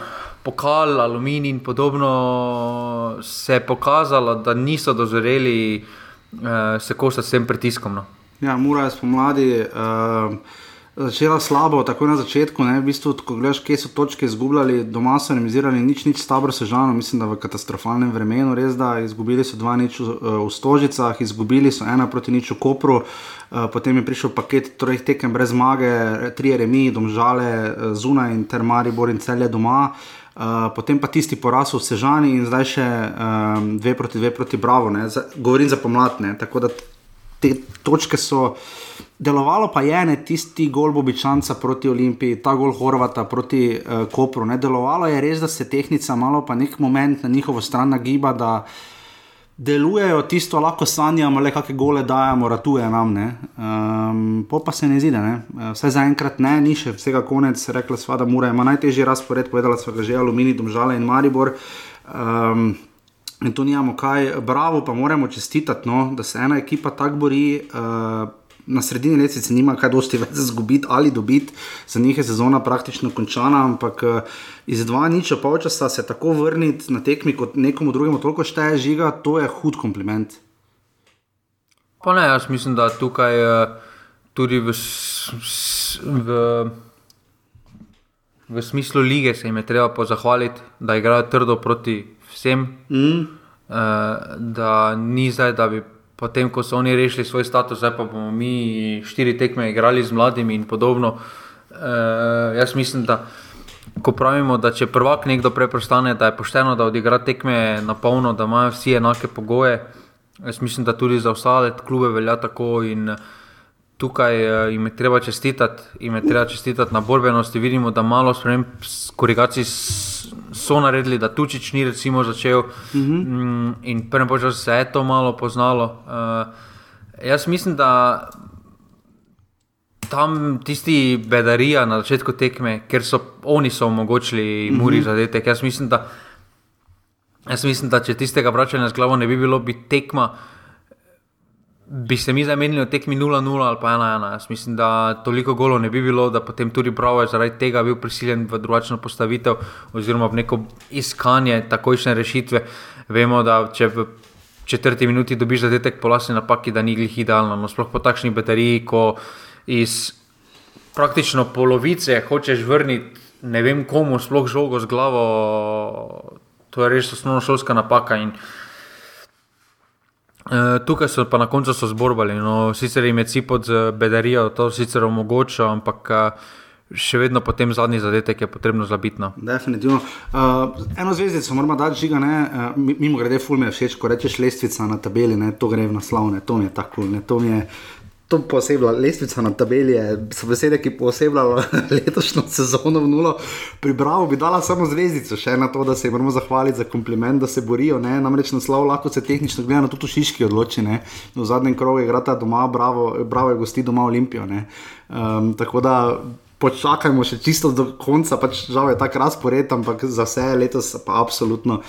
pokal, aluminij in podobno, se je pokazalo, da niso dozoreli uh, se kosati s tem pritiskom. No. Ja, mora je spomladi. Uh začela slabo, tako na začetku. Ne, v bistvu, ko gledaš, kje so točke izgubljali, doma so remisirali nič, nič tabor sežano, mislim, da v katastrofalnem vremenu, res da izgubili so dva nič v, v Stožicah, izgubili so ena proti nič v Kopru. Uh, potem je prišel paket treh tekem brez zmage, tri remi, domžale uh, zunaj in ter Maribor in celje doma. Uh, potem pa tisti poraz v Sežani in zdaj še um, dve proti dve proti Bravo. Za, govorim za pomladne. Tako da te točke so. Delovalo pa je ne tisti gol Bobičanca proti Olimpiji, ta gol Horvata proti uh, Kopru. Ne? Delovalo je res, da se tehnica malo pa nek moment na njihovo stran nagiba, da delujejo tisto, lahko sanjamo, le kakšne gole dajemo, ratuje nam. Um, po pa se ne zide, ne? Eh, vse zaenkrat ne, ni še vsega konec, rekla sva, da mora ima najtežji razpored, povedala sva ga že Aluminij, Domžale in Maribor. Um, in to nijamo kaj, bravo, pa moramo čestitati, no, da se ena ekipa tako bori. Uh, Na sredini lesice nima kaj dosti več zgubiti ali dobiti, za njih je sezona praktično končana, ampak uh, iz dva nič, pa včasih se tako vrniti na tekmi kot nekomu drugemu, toliko šteje žiga, to je hud kompliment. Pa ne, jaz mislim, da tukaj uh, tudi v, v, v smislu lige se jim je treba pozahvaliti, da igrajo trdo proti vsem. Mm. Uh, da ni zdaj, da bi potem, ko so oni rešili svoj status, zdaj pa bomo mi štiri tekme igrali z mladimi in podobno. Uh, jaz mislim, da ko pravimo, da če prvak nekdo preprostane, da je pošteno, da odigra tekme na polno, da imajo vsi enake pogoje. Jaz mislim, da tudi za ostale klube velja tako. In, Tukaj jim je treba čestitati, jim je treba čestitati na borbenosti. Vidimo, da malo sprememb, korigacij so naredili, da Tučič ni recimo začel uh mhm. -huh. Mm, in prvem času se je to malo poznalo. Uh, jaz mislim, da tam tisti bedarija na začetku tekme, ker so oni so omogočili uh -huh. Muri mhm. zadetek. Jaz mislim, da, jaz mislim, da če tistega vračanja z glavo ne bi bilo, bi tekma bi se mi zamenili od tekmi 0-0 ali pa 1-1. Jaz mislim, da toliko golo ne bi bilo, da potem tudi Bravo je zaradi tega bil prisiljen v drugačno postavitev oziroma v neko iskanje takojšnje rešitve. Vemo, da če v četrti minuti dobiš zadetek po lasni napaki, da ni glih idealno. No, sploh po takšni bateriji, ko iz praktično polovice hočeš vrniti ne vem komu, sploh žogo z glavo, to je res osnovna šolska napaka. In, Uh, tukaj so pa na koncu zborbali. No, sicer jim je cipot z bedarijo, to sicer omogoča, ampak uh, še vedno potem zadnji zadetek je potrebno zabiti. No. Definitivno. Uh, eno zvezdico moramo dati žiga, ne? Uh, mimo grede, fulme všeč, ko rečeš lestvica na tabeli, ne? to gre v naslovne, to mi je tako, ne? to mi je to posebna lestvica na tabeli, je, so besede, ki posebljajo letošnjo sezono v nulo. Pri Bravo bi dala samo zvezdico, še na to, da se jim moramo zahvaliti za kompliment, da se borijo. Ne? Namreč naslov lahko se tehnično gleda, tudi v Šiški odloči. Ne? V zadnjem krogu je igrata doma, Bravo, Bravo je gosti doma Olimpijo. Um, tako da počakajmo še čisto do konca, pač žal je tako razpored, ampak za vse letos pa absolutno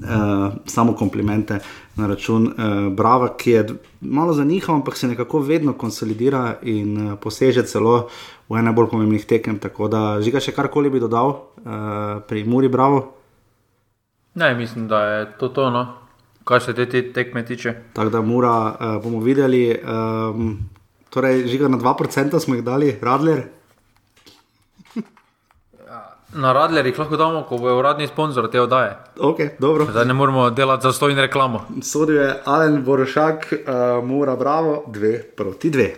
uh, samo komplimente na račun uh, Brava, ki je malo zanihal, ampak se nekako vedno konsolidira in uh, poseže celo v ene bolj pomembnih tekem. Tako da žiga še karkoli bi dodal uh, pri Muri Bravo. Ne, mislim, da je to to, no. kaj se te, te tekme tiče. Tako da mora, uh, bomo videli. Um, torej, žiga na 2% smo jih dali, Radler. Na radlerjih lahko damo, ko bo uradni sponzor te oddaje. Okay, Zdaj ne moramo delati za stojno reklamo. Sodijo je Alen Borošak, uh, Mura Bravo, dve proti dve.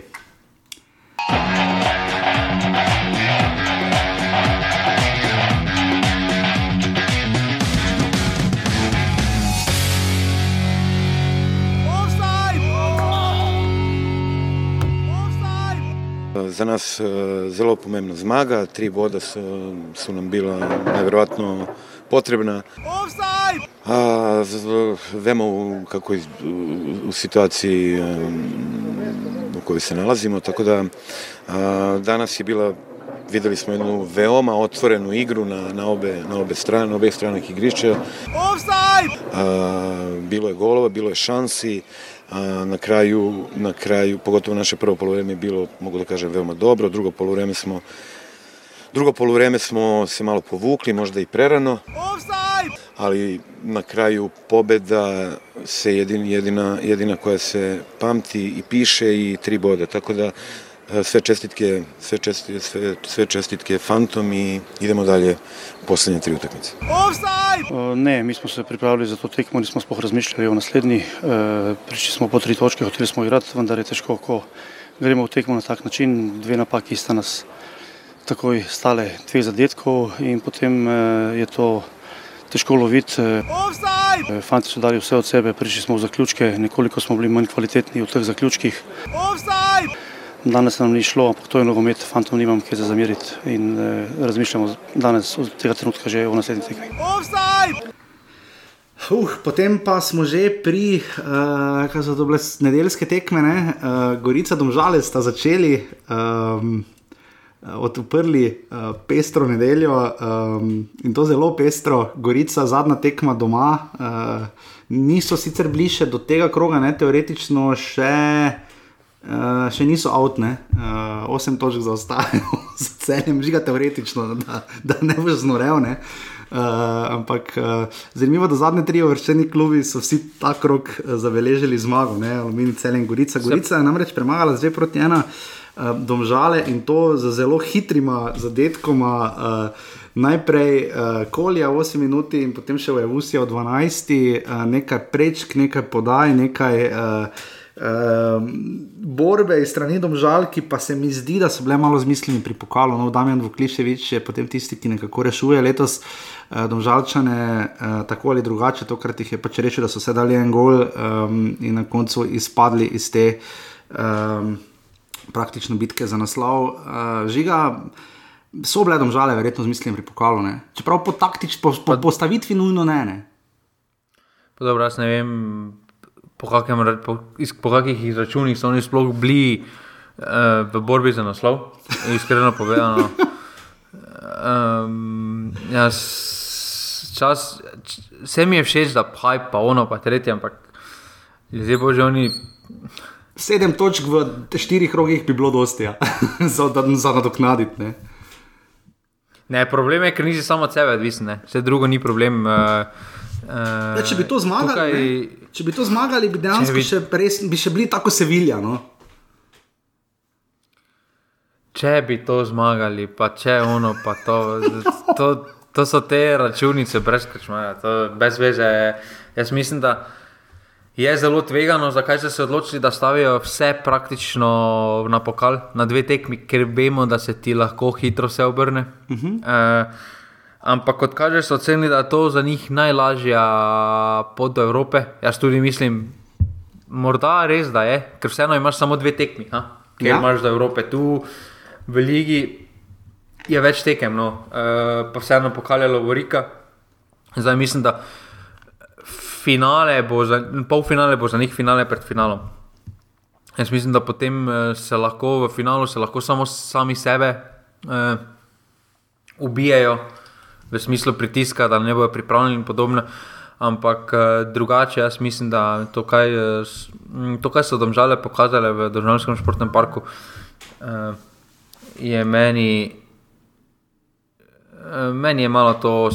Za nas eh, zelo pomembna zmaga, tri vode so, so nam bila najverjetno potrebna. A, vemo, kako je v situaciji, v kateri se nalazimo. Tako da a, danes je bila videli smo jednu veoma otvorenu igru na, na, obe, na obe strane, na obeh stranah igrišća. A, bilo je golova, bilo je šansi, na kraju, na kraju, pogotovo naše prvo polovreme je bilo, mogu da kažem, veoma dobro, drugo polovreme smo Drugo polovreme smo se malo povukli, možda i prerano, ali na kraju pobeda se jedin, jedina, jedina koja se pamti i piše i tri boda, tako da sve čestitke, sve čestitke, sve, sve čestitke Fantom i idemo dalje posljednje tri utakmice. Ne, mi smo se pripravili za to tekmo, nismo sploh razmišljali o naslednji. E, prišli smo po tri točke, hoteli smo igrati, vendar je težko, ko gremo v tekmo na tak način. Dve napaki sta nas takoj stale dve zadetkov in potem eh, je to težko loviti. Eh, fanti so dali vse od sebe, prišli smo v zaključke, nekoliko smo bili manj kvalitetni v teh zaključkih. Danes nam ni šlo, ampak to je nogomet, fantom nimam kaj za zameriti in eh, razmišljamo danes od tega trenutka že o naslednji tekmi. Uh, potem pa smo že pri, uh, kaj so to bile nedeljske tekme, ne? uh, Gorica Domžale sta začeli. Um, odprli uh, pestro nedeljo um, in to zelo pestro, Gorica, zadnja tekma doma. Uh, niso sicer bliže do tega kroga, ne teoretično še. Uh, še niso avtne, uh, osem točk zaostajajo, z celem, žiga teoretično, da, da ne boš znorel. Ne? Uh, ampak uh, zanimivo je, da zadnje tri vrščeni klubi so vsi ta krok uh, zabeležili zmago, Alumini, Cel in Gorica. Gorica je namreč premagala zdaj proti ena. Eh, domžale in to z zelo hitrima zadetkoma. Uh, najprej uh, kolja 8 minut in potem še v Evusija v 12, uh, nekaj prečk, nekaj podaj, nekaj. Uh, Uh, borbe iz strani domžal, ki pa se mi zdi, da so bile malo z mislimi pri pokalu. No, Damien Vukliševič je potem tisti, ki nekako rešuje letos uh, domžalčane, uh, tako ali drugače. Tokrat jih je pač rešil, da so se dali en gol um, in na koncu izpadli iz te. Um, praktično bitke za naslov. Uh, žiga, so bile domžale, verjetno z mislim pri pokalu. Ne? Čeprav po taktični po, po, postavitvi nujno ne. ne. Dobro, jaz ne vem, po, kakem, po, iz, po kakih izračunih so oni sploh bili uh, v borbi za naslov, iskreno povedano. Um, jaz, čas, vse mi je všeč, da pa pa ono, pa tretje, ampak ljudje božji oni sedem točk v štirih rogih bi bilo dosti, ja. za, za nadoknaditi. Ne? ne, problem je, ker nisi samo od sebe odvisen, vse drugo ni problem. Uh, uh, če, bi zmagali, tukaj, če bi to zmagali, bi dejansko bi, še, res, bi še bili tako Sevilja. No? Če bi to zmagali, pa če ono, pa to. to To so te računice, brez krčmaja, brez veze. Jaz mislim, da je zelo tvegano, zakaj so se odločili, da stavijo vse praktično na pokal, na dve tekmi, ker vemo, da se ti lahko hitro vse obrne. Uh -huh. uh, ampak kot kaže, so ocenili, da je to za njih najlažja pot do Evrope. Jaz tudi mislim, morda res da je, ker vseeno imaš samo dve tekmi, ha? ker ja. imaš do Evrope tu v Ligi. Je več tekem, no. uh, pa vseeno pokaljalo Vorika. Zdaj mislim, da finale bo za, pol finale bo za njih finale pred finalom. Jaz mislim, da potem eh, se lahko v finalu lahko samo sami sebe uh, ubijajo, v smislu pritiska, da ne bodo pripravljeni in podobno. Ampak uh, drugače, jaz mislim, da to, kaj, uh, to, kaj so domžale pokazale v Državnem športnem parku, uh, je meni, meni je malo to.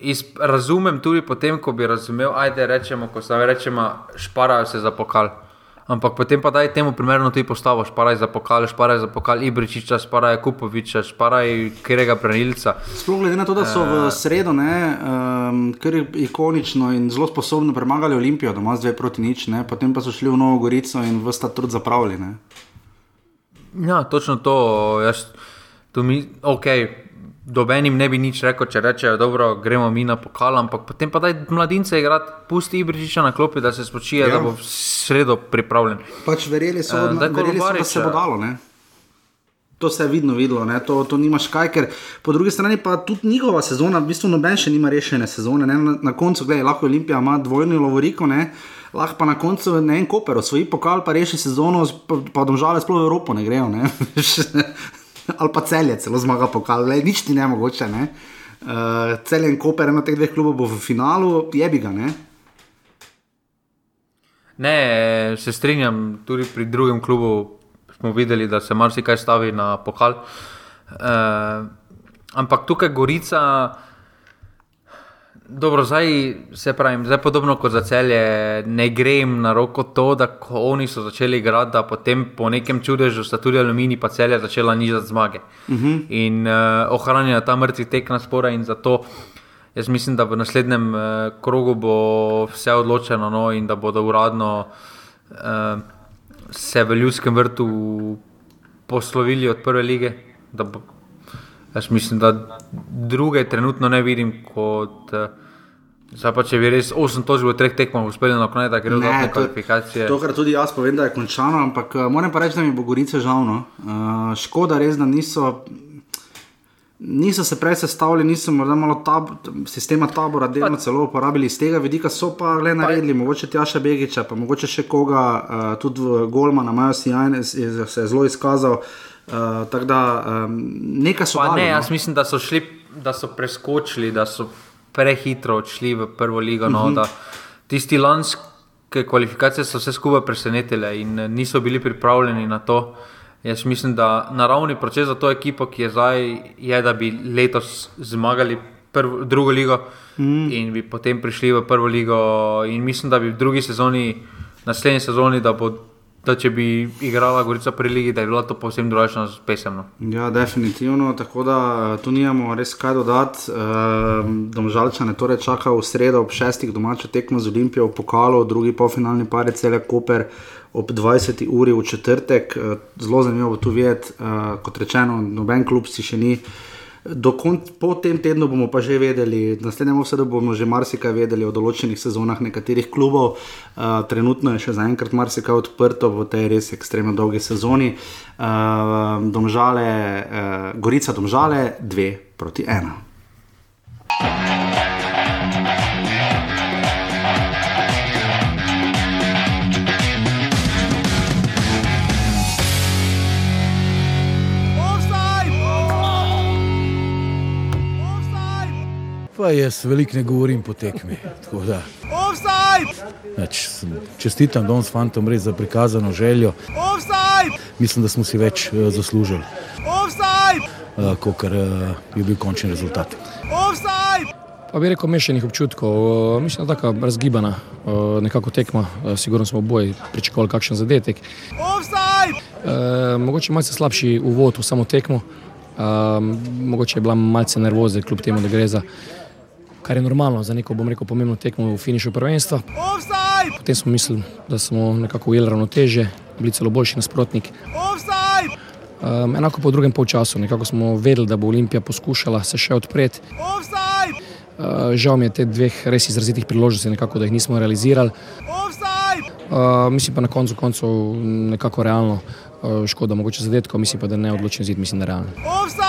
Iz, razumem tudi potem, ko bi razumel, ajde, rečemo, ko se rečemo, šparajo se za pokal. Ampak potem pa daj temu primerno tudi postavo, šparaj za pokal, šparaj za pokal Ibričiča, šparaj Kupoviča, šparaj Kerega Branilca. Sploh glede na to, da so v eh. sredo, ne, um, ker je ikonično in zelo sposobno premagali Olimpijo, doma z dve proti nič, ne, potem pa so šli v Novo Gorico in v sta trud zapravili. Ne. Ja, točno to, jaz, to mi, ok dobenim ne bi nič rekel, če rečejo, da gremo mi na pokal, ampak potem pa daj mladince igrati, pusti Ibričiča na klopi, da se spočije, ja. da bo sredo pripravljen. Pač verjeli so, uh, da, verjeli so, da se bo dalo. Ne? To se je vidno videlo, ne? to, to nimaš kaj, ker po drugi strani pa tudi njihova sezona, v bistvu noben še nima rešene sezone. Ne? Na, na koncu, gledaj, lahko Olimpija ima dvojno lovoriko, ne? lahko pa na koncu ne en koper, osvoji pokal, pa reši sezono, pa, pa domžale sploh v Evropo ne grejo. Ne? Ali pa celje, celo zmaga pokal, le nič ti ne mogoče. Ne? Uh, celje in koper, eno teh dveh klubov bo v finalu, je bi ga. Ne? Ne, se strinjam, tudi pri drugem klubu smo videli, da se marsikaj stavi na pokal. Uh, ampak tukaj Gorica, dobro, zdaj se pravim, zdaj podobno kot za celje, ne grem na roko to, da ko oni so začeli igrati, da potem po nekem čudežu sta tudi Alumini pa celje začela nižati zmage. Uh -huh. In uh, ohranjena ta mrtvi tek na spora in zato. Jaz mislim, da v naslednjem uh, krogu bo vse odločeno no, in da bodo uradno uh, se v Ljudskem vrtu poslovili od prve lige. Bo, jaz mislim, da druge trenutno ne vidim kot. Zdaj pa če bi res 8 točk v treh tekmah uspeli na konec, da gre za te kvalifikacije. To, kar tudi jaz povem, da je končano, ampak uh, moram pa reči, da mi bo Gorica žalno. Uh, škoda res, da niso niso se prej sestavili, niso morda malo tab, sistema tabora delno celo uporabili iz tega vidika, so pa le naredili, mogoče Tjaša Begiča, pa mogoče še koga, uh, tudi Golmana, Majo Sijajne se je zelo izkazal. Uh, tako da um, nekaj so naredili. Ne, jaz no. mislim, da so šli, da so preskočili, da so prehitro odšli v prvo ligo. No, uh mhm. -huh. Tisti lanske kvalifikacije so vse skupaj presenetile in niso bili pripravljeni na to. Uh, Jaz mislim, da naravni proces za to ekipo, ki je zdaj, je, da bi letos zmagali prvo, drugo ligo mm. in bi potem prišli v prvo ligo. In mislim, da bi v drugi sezoni, naslednji sezoni, da, bo, da če bi igrala Gorica pri ligi, da je bilo to povsem drugačno pesemno. Ja, definitivno. Tako da tu nimamo res kaj dodati. Ehm, Domžalčane torej čaka v sredo ob šestih domačo tekmo z Olimpijo v pokalu, drugi polfinalni par je cele Koper ob 20. uri v četrtek. Eh, zelo zanimivo bo tu videti, uh, kot rečeno, noben klub si še ni. Kont, po tem tednu bomo pa že vedeli, naslednjem obsedu bomo že marsikaj vedeli o določenih sezonah nekaterih klubov. Uh, trenutno je še zaenkrat marsikaj odprto v tej res ekstremno dolgi sezoni. Uh, domžale, uh, Gorica, domžale, dve proti ena. Pa jaz veliko ne govorim po tekmi. Neč, čestitam danes fantom res za prikazano željo. Offside! Mislim, da smo si več uh, zaslužili, uh, kot uh, je bil končni rezultat. Offside! Pa bi rekel, mešanih občutkov, mislim, da je tako razgibana, nekako tekma, sigurno smo oboji pričakovali kakšen zadetek. E, mogoče malce slabši uvod v samo tekmo, e, mogoče je bila malce nervoza, kljub temu, da gre za kar je normalno za neko, bom rekel, pomembno tekmo v finišu prvenstva. Potem smo mislili, da smo nekako ujeli ravnoteže, bili celo boljši nasprotnik. Um, enako po drugem polčasu, nekako smo vedeli, da bo Olimpija poskušala se še odpreti. Uh, žal mi je te dveh res izrazitih priložnosti, nekako, da jih nismo realizirali. Uh, mislim pa na koncu koncev nekako realno, uh, škoda mogoče zadetkov, mislim pa, da ne odločen zid, mislim, da realno. Offside!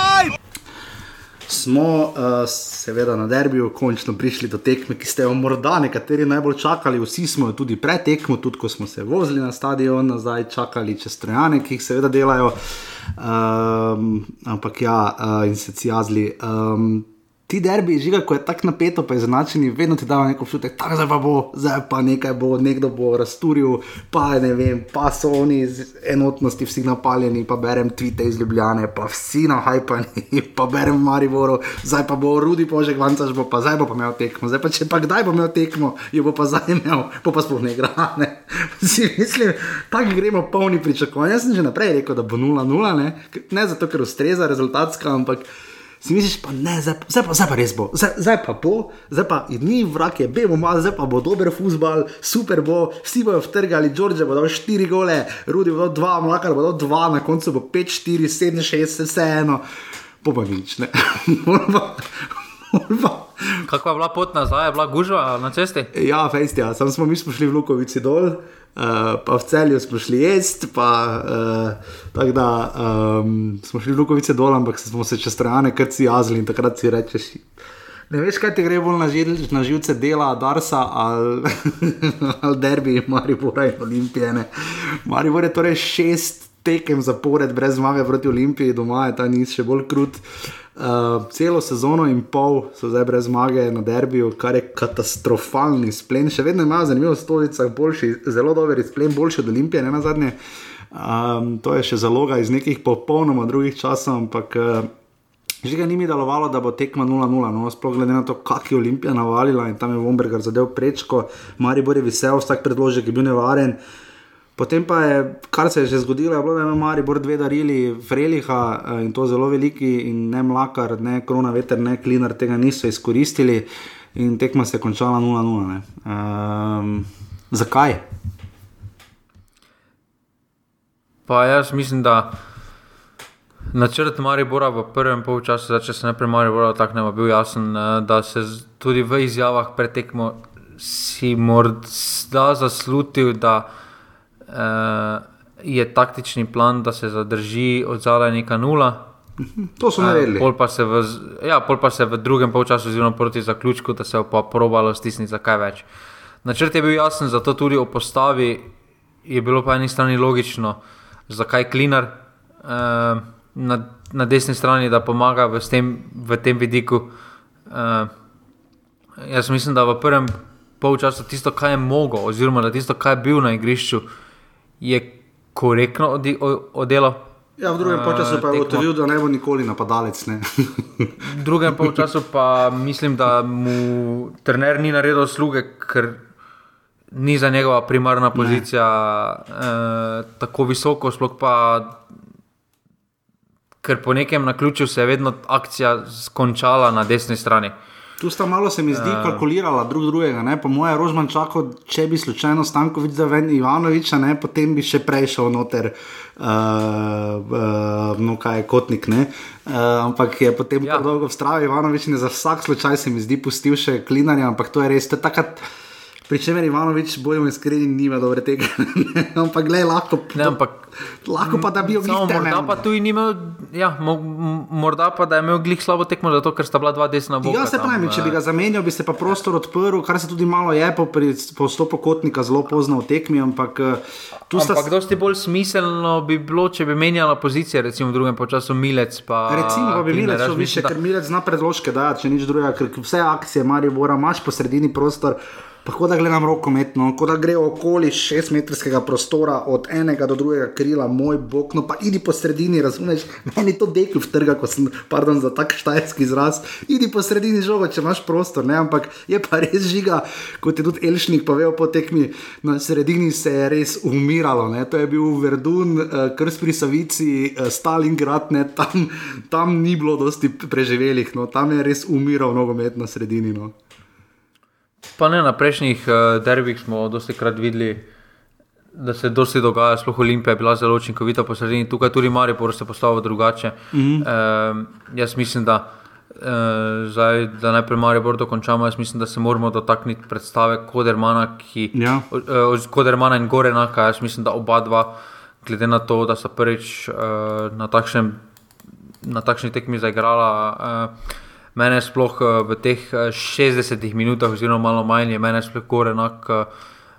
Smo uh, seveda na derbiju končno prišli do tekme, ki ste jo morda nekateri najbolj čakali, vsi smo jo tudi pred tekmo, tudi ko smo se vozili na stadion, nazaj čakali čez strojane, ki jih seveda delajo. Um, ampak ja, uh, in se cijazli. Um, ti derbi, žiga, ko je tako napeto, pa je zanačeni, vedno ti dajo neko občutek, da zdaj pa bo, zdaj pa nekaj bo, nekdo bo razturil, pa ne vem, pa so oni iz enotnosti vsi napaljeni, pa berem tvite iz Ljubljane, pa vsi na hajpani, pa berem v Mariboru, zdaj pa bo rudi požek, vancaš bo pa zdaj bo pa imel tekmo, zdaj pa če pa kdaj bo imel tekmo, jo bo pa zdaj imel, pa pa sploh ne igra. Ne? Si mislim, tako gremo polni pričakovanja. Jaz sem že naprej rekel, da bo 0-0, ne? ne zato, ker ustreza rezultatska, ampak si misliš, pa ne, zdaj, zdaj, pa, zdaj pa res bo, zdaj, zdaj pa bo, zdaj pa ni vrak, je bemo malo, zdaj pa bo dober futbal, super bo, vsi bojo vtrgali, Đorđe bo dal 4 gole, Rudi bo dal 2, Mlakar bo dal 2, na koncu bo 5, 4, 7, 6, vse eno, pa pa nič, ne. Kakva je bila pot nazaj, je bila gužva na cesti? Ja, fejst, ja. Sam smo mi šli v Lukovici dol, uh, pa v celju smo šli jesti, pa uh, tako da um, smo šli v Lukovici dol, ampak smo se čez strane krci jazili in takrat si rečeš. Ne veš, kaj ti gre bolj na, žil, na živce dela, Darsa ali, ali derbi, Maribor in Olimpije. Maribor je torej šest tekem zapored brez zmage proti Olimpiji, doma je ta niz še bolj krut. Uh, celo sezono in pol so zdaj brez zmage na derbiju, kar je katastrofalni splen. Še vedno imajo zanimivo stolice, boljši, zelo dober splen, boljši od Olimpije, ne na zadnje. Um, to je še zaloga iz nekih popolnoma drugih časov, ampak uh, že ga ni mi delovalo, da bo tekma 0-0. No, sploh glede na to, kak je Olimpija navalila in tam je Vomberger zadev prečko, Maribor je vesel, vsak predložek je bil nevaren. Uh, Potem pa je, kar se je že zgodilo, je bilo, da je Mari Bor dve darili Freliha eh, in to zelo veliki, in ne Mlakar, ne Krona Veter, ne Klinar tega niso izkoristili in tekma se je končala 0-0. Um, ehm, zakaj? Pa jaz mislim, da načrt Maribora v prvem polčasu, če se ne prej Maribora takne, bil jasen, eh, da se tudi v izjavah pretekmo si morda zaslutil, da je taktični plan, da se zadrži od zadaj neka nula. To so naredili. Uh, pol, pa v, ja, pol pa se v drugem polčasu, oziroma proti zaključku, da se je pa probalo stisniti za kaj več. Načrt je bil jasen, zato tudi o postavi je bilo po eni strani logično, zakaj Klinar uh, na, na desni strani, da pomaga v tem, v tem vidiku. Uh, jaz mislim, da v prvem polčasu tisto, kar je mogel, oziroma da tisto, kar je bil na igrišču, uh, je korektno oddelal. Ja, v drugem uh, času pa je ugotovil, da ne bo nikoli napadalec. v drugem času pa mislim, da mu trener ni naredil sluge, ker ni za njegova primarna pozicija uh, tako visoko, sploh pa. Ker po nekem naključju se je vedno akcija skončala na desni strani. Uh, Tu sta malo se mi zdi uh, kalkulirala drug drugega. Ne? Po mojem, Rožman čakal, če bi slučajno stanko videl ven Ivanoviča, ne? potem bi še prej šel noter, uh, uh, no kaj je kotnik. Uh, ampak je potem ja. dolgo vztrajal Ivanovič in za vsak slučaj se mi zdi pustil še klinarja, ampak to je res. To je takrat, Pri čemer Ivanovič, bojimo iskreni, nima dobre tega. ampak, gledaj, lahko. Ne, ampak, lahko pa, da bi tega. Morda pa tu ni imel, ja, mo, morda pa, da je imel glih slabo tekmo, zato ker sta bila dva desna boka. Ja, se pravi, če bi ga zamenjal, bi se pa prostor odprl, kar se tudi malo je po, po stopu kotnika zelo pozno v tekmi. Ampak, eh, tu sta. Ampak, dosti bolj smiselno bi bilo, če bi menjala pozicije, recimo v drugem času Milec. Pa, recimo, pa bi Milec šel više, da... ker Milec zna predložke dajati, če nič drugega, ker vse akcije, Marijo Bora, imaš po sredini prostor. Pa kot da gledam rokometno, kot da gre okoli šestmetrskega prostora od enega do drugega krila, moj bog, no pa idi po sredini, razumeš, meni to dekl v trga, ko sem, pardon za tak štajerski izraz, idi po sredini žogo, če imaš prostor, ne, ampak je pa res žiga, kot je tudi Elšnik povedal po tekmi, na sredini se je res umiralo, ne, to je bil Verdun, eh, krst pri Savici, eh, Stalingrad, ne, tam, tam ni bilo dosti preživelih, no, tam je res umiral nogomet na sredini, no. Pa ne, na prejšnjih uh, derbih smo dosti krat videli, da se dosti dogaja, sploh Olimpija je bila zelo učinkovita po sredini, tukaj tudi Maripor se postavlja drugače. Mm -hmm. uh, jaz mislim, da, uh, zdaj, da najprej Maripor dokončamo, jaz mislim, da se moramo dotakniti predstave Kodermana, ki, ja. uh, Kodermana in Gorenaka, jaz mislim, da oba dva, glede na to, da so prvič uh, na, takšnem, na takšni tekmi zaigrala. Uh, mene sploh eh, v teh 60 eh, minutah, oziroma malo manj, je meni sploh gore enak eh,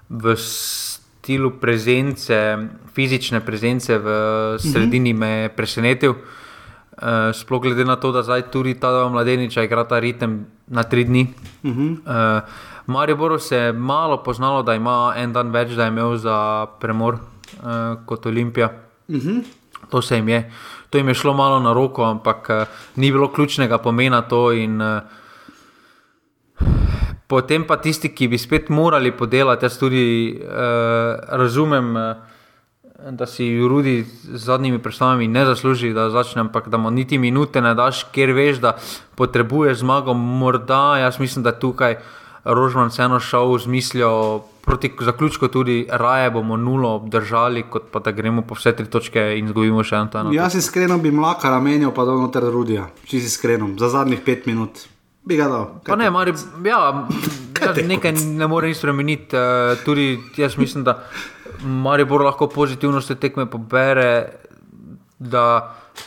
v stilu prezence, fizične prezence v sredini me je presenetil. Sploh glede na to, da zdaj tudi ta dva mladeniča igra ta ritem na tri dni. Uh -huh. uh, Marijo se je malo poznalo, da ima en dan več, da je imel za premor uh, kot Olimpija. Uh -huh. To se jim je. To jim je šlo malo na roko, ampak uh, ni bilo ključnega pomena to. In, uh, potem pa tisti, ki bi spet morali podelati, jaz tudi uh, razumem. Uh, Da si Rudi z zadnjimi predstavami ne zasluži, da začne, ampak da mu niti minute ne daš, ker veš, da potrebuješ zmago. Morda, jaz mislim, da tukaj Rožman vseeno šel z mislijo proti zaključku tudi raje bomo nulo obdržali, kot pa da gremo po vse tri točke in zgubimo še eno. Jaz iskreno bi mlaka ramenil, pa da noter rudija, če si iskreno, za zadnjih pet minut. Bi ga dal. Pa ne, mari, ja, ja, nekaj ne more spremeniti. Uh, tudi jaz mislim, da Maribor lahko pozitivno se tekme pobere. Da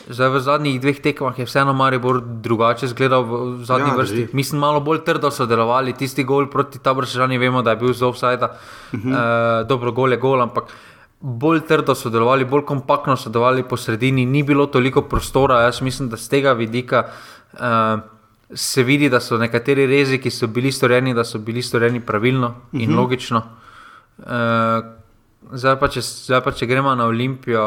zdaj v zadnjih dveh tekmah je vseeno Maribor drugače izgledal v zadnji Ja, vrsti. drži. Mislim, malo bolj trdo so delovali. Tisti gol proti Tabržani, vemo, da je bil z offside. Uh -huh. uh, dobro, gol je gol, ampak bolj trdo so delovali, bolj kompaktno so delovali po sredini, ni bilo toliko prostora. Jaz mislim, da z tega vidika. Uh, Se vidi, da so nekateri rezi, ki so bili storjeni, da so bili storjeni pravilno in uh -huh. logično. Uh, zdaj, pa, če, zdaj pa, če gremo na Olimpijo,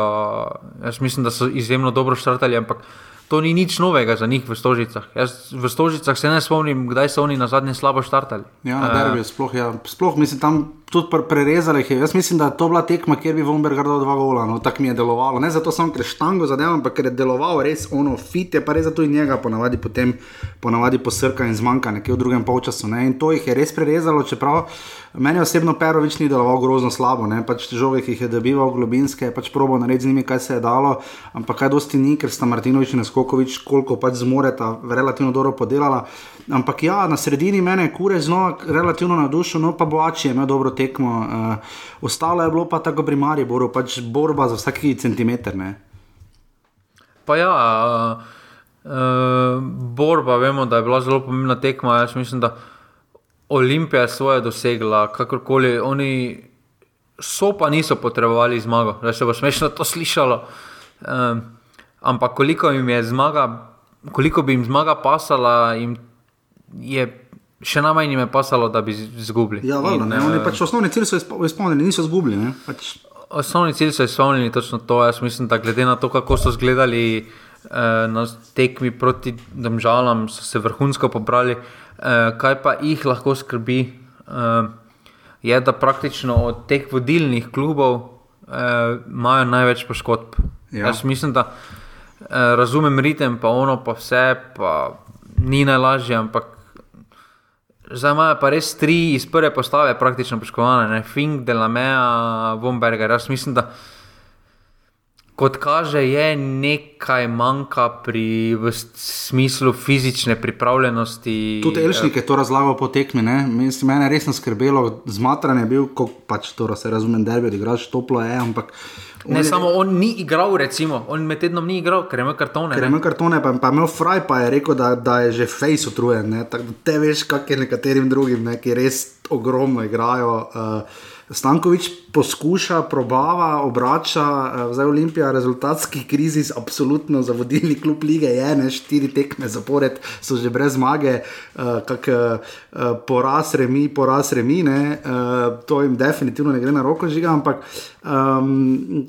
jaz mislim, da so izjemno dobro štartali, ampak to ni nič novega za njih v Stožicah. Jaz v Stožicah se ne spomnim, kdaj so oni na zadnje slabo štartali. Ja, na derbiju, sploh, ja, sploh mislim, tam tudi pre- prerezali jih je. Jaz mislim, da je to bila tekma, kjer bi Vombergar dal dva gola. No, tako mi je delovalo. Ne zato samo, ker štango zadeval, ampak ker je deloval res ono fit, je pa res zato in njega ponavadi potem ponavadi posrka in zmanjka nekje v drugem polčasu. Ne? In to jih je res prerezalo, čeprav meni osebno Perovič ni deloval grozno slabo. Ne? Pač žoge, ki jih je dobival globinske, je pač probo narediti z njimi, kaj se je dalo, ampak kaj dosti ni, ker sta Martinovič in Skokovič, koliko pač zmoreta, relativno dobro podelala. Ampak ja, na sredini mene je kure znova relativno navdušil, no pa Boači je imel dobro tekmo. Uh, ostalo je bilo pa tako pri Mariboru, pač borba za vsaki centimeter. Ne? Pa ja, uh, uh, borba, vemo, da je bila zelo pomembna tekma. Jaz mislim, da Olimpija je svoje dosegla, kakorkoli oni so, pa niso potrebovali zmago. Da se bo smešno to slišalo. Um, ampak koliko jim je zmaga, koliko bi jim zmaga pasala, jim je še najmanj jim je pasalo, da bi izgubili. Ja, valjda, In, ne, oni eh, pač osnovni cilj so izpo- izpolnili, niso izgubili. ne. Pač, Osnovni cilj so izpolnili točno to. Jaz mislim, da glede na to, kako so izgledali eh, na tekmi proti državam, so se vrhunsko pobrali. Eh, kaj pa jih lahko skrbi, eh, je, da praktično od teh vodilnih klubov eh, imajo največ poškodb. Ja. Jaz mislim, da eh, razumem ritem, pa ono, pa vse, pa ni najlažje, ampak Zdaj imajo pa res tri iz prve postave praktično poškodovane, ne? Fink, Delamea, Bomberger. Jaz mislim, da kot kaže, je nekaj manjka pri smislu fizične pripravljenosti. tudi Elšnik je to razlagal po tekmi. ne. Mislim, mene je resno skrbelo, zmatran je bil, ko pač to se razumem, derbi, igraš toplo je, ampak. On Ne je- samo on ni igral, recimo, on med tednom ni igral, ker je imel kartone. Ker je imel kartone, pa, pa je imel fraj, pa je rekel, da, da je že face utrujen. ne. Tako da Te veš, kak je nekaterim drugim, ne, ki res ogromno igrajo. Uh, Stankovič poskuša, probava, obrača, uh, zdaj Olimpija, rezultatski krizi, absolutno za vodilni klub lige je, ne, štiri tekme zapored so že brez zmage, uh, kak uh, poraz, remi, poraz, remi, ne, uh, to jim definitivno ne gre na roko žiga, ampak. Um,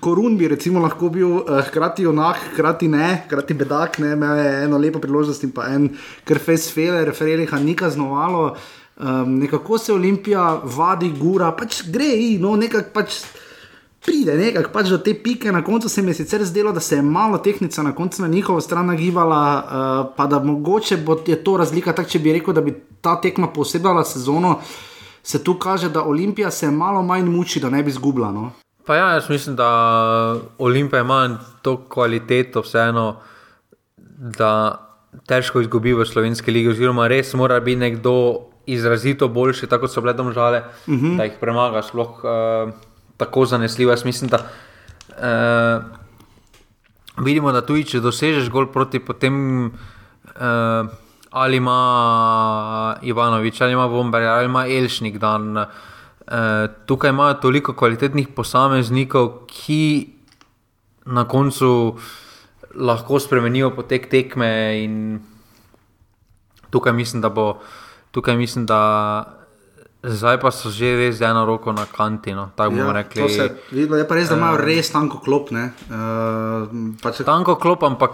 Korun bi recimo lahko bil uh, hkrati onak, hkrati ne, hkrati bedak, ne, imel je eno lepo priložnost in pa en krfes fele, refeririha ni kaznovalo. Um, nekako se Olimpija vadi, gura, pač gre, in, no, nekako pač pride nekako pač do te pike. Na koncu se mi je sicer zdelo, da se je malo tehnica na koncu na njihovo stran nagibala, uh, pa da mogoče bo je to razlika, tako če bi rekel, da bi ta tekma posebala sezono. Se tu kaže, da Olimpija se malo manj muči, da ne bi izgubila. No? Pa ja, jaz mislim, da Olimpija ima to kvaliteto, vseeno, da težko izgubi v slovenski ligi, oziroma res mora biti nekdo izrazito boljši, tako kot so bile domžale, uh -huh. da jih premaga, sploh uh, tako zanesljivo. Jaz mislim, da uh, vidimo, da tudi če dosežeš gol proti potem. Uh, Ali ima Ivanovič, ali ima Bomber, ali ima Elšnik dan. Uh, tukaj imajo toliko kvalitetnih posameznikov, ki na koncu lahko spremenijo potek tekme. in Tukaj mislim, da bo, tukaj mislim, da zdaj pa so že res z eno roko na kanti. No, tako bomo rekli. to se vidi, je pa res, da imajo res tanko klop. Ne? Uh, pač, Tanko klop, ampak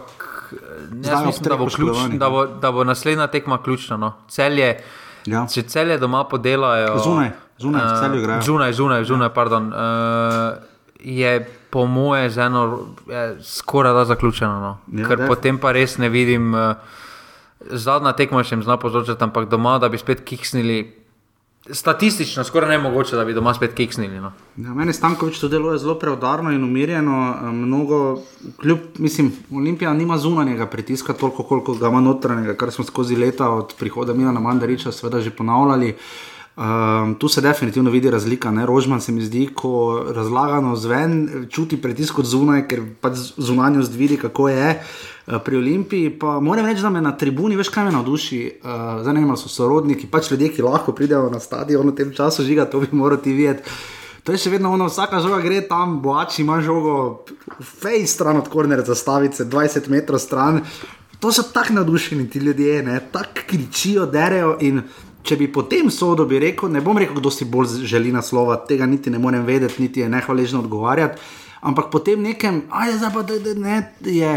ob mislim, da bo, ključ, da, bo, da bo naslednja tekma ključna. No. Celje, ja. če celje doma podelajo. Zunaj, zunaj, eh, igrajo. Zunaj, zunaj, zunaj, pardon. Uh, je po moje z eno je skoraj da zaključeno. No. Ja, Ker def. potem pa res ne vidim. Uh, zadnja tekma še jim zna povzročati, ampak doma, da bi spet kiksnili. statistično skoraj ne mogoče, da bi doma spet kiksnili. No. Ja, meni Stankovič to deluje zelo preudarno in umirjeno. eh, Mnogo, kljub, mislim, Olimpija nima zunanjega pritiska, toliko koliko ga ima notranjega, kar smo skozi leta od prihoda Milana Mandariča seveda že ponavljali. Um, tu se definitivno vidi razlika. Ne? Rožman se mi zdi, ko razlagano zven, čuti pritisk od zunaj, ker pač zunanjost vidi, kako je. Eh, Pri Olimpiji pa moram reči, da me na tribuni več kaj me navduši. Uh, vem, ali so sorodniki, pač ljudje, ki lahko pridejo na stadion v tem času, žiga, to bi moral ti videti. To je še vedno ono, vsaka žoga gre tam, boači ima žogo, fej stran od kornera zastavice, 20 metrov stran. To so tako navdušeni ti ljudje, tako kričijo, derejo. In če bi potem sodo bi rekel, ne bom rekel, kdo si bolj želi naslova, tega niti ne morem vedeti, niti je nehvaležno odgovarjati. Ampak potem nekem, a je zdaj pa da, ne, je.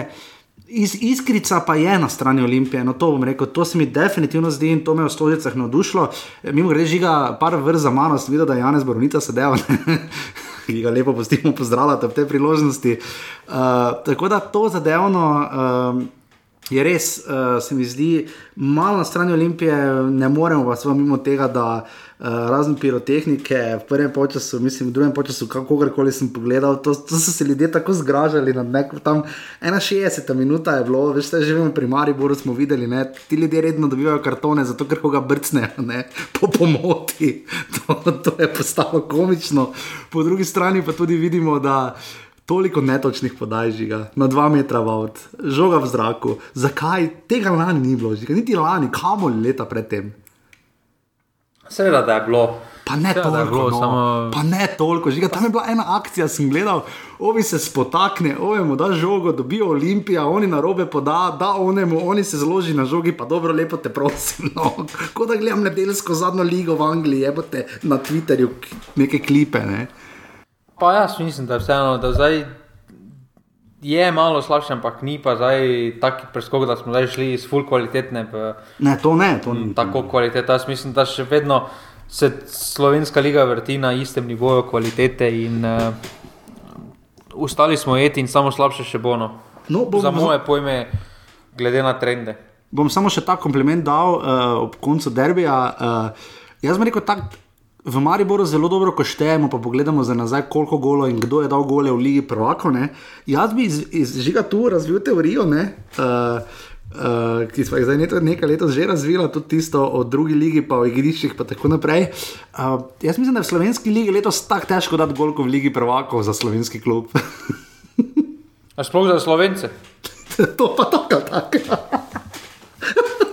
Iz, iskrica pa je na strani Olimpije, no to bom rekel, to se mi definitivno zdi in to me je v stolicah navdušilo. Mimo grede, žiga, par vrst za mano, sem videl, da je Janez Borovnica sedel, ki ga lepo postimo pozdravljati ob tej priložnosti. Uh, tako da to zadevno. Uh, Je res, uh, se mi zdi, malo na strani Olimpije, ne moremo pa samo mimo tega, da uh, razen pirotehnike v prvem času, mislim, v drugem času, kakorkoli sem pogledal, to, to so se ljudje tako zgražali nekom tam. 61 minuta je bilo, veš, da živimo pri Mariboru, smo videli, ne, ti ljudje redno dobivajo kartone, zato ker koga brcnejo, ne, po pomoti. To, to je postalo komično. Po drugi strani pa tudi vidimo, da. Toliko netočnih podaj žiga, na dva metra vod, žoga v zraku. Zakaj tega lani ni bilo, žiga? niti lani, kamor leta predtem? Seveda, da je bilo. Pa ne Seveda, da je toliko, bilo, no. samo- pa ne toliko, žiga. Tam je bila ena akcija, sem gledal, ovi se spotakne, ovi mu da žogo, dobijo Olimpija, oni na robe poda, da onemu, oni se zloži na žogi, pa dobro, lepo te prosim. No. Kot da gledam nedeljsko zadnjo ligo v Angliji, jebote na Twitterju neke klipe. Ne. Pa jaz mislim, da vseeno, da zdaj je malo slabše, ampak ni pa zdaj taki preskok, da smo zdaj šli iz full kvalitetne v ne, to ne, to ni. tako kvaliteto. Jaz mislim, da še vedno se slovenska liga vrti na istem nivoju kvalitete in uh, ustali smo eti in samo slabše še bo. No. No, bom- Za moje pojme, glede na trende. bom samo še ta kompliment dal uh, ob koncu derbija. Uh, jaz bi rekel tako. V Mariboru zelo dobro, ko štejemo, pa pogledamo za nazaj, koliko golo in kdo je dal gole v Ligi Prvako. Ne? Jaz bi iz, iz žiga tu razvil teorijo, ne, uh, uh, ki smo jih zdaj nekaj, nekaj let že razvila, tudi tisto o drugi ligi, pa o igriščih in tako naprej. Uh, jaz mislim, da je v slovenski ligi letos tako težko dati gol kot v Ligi Prvako za slovenski klub. A sploh za slovence. to pa tako, tako.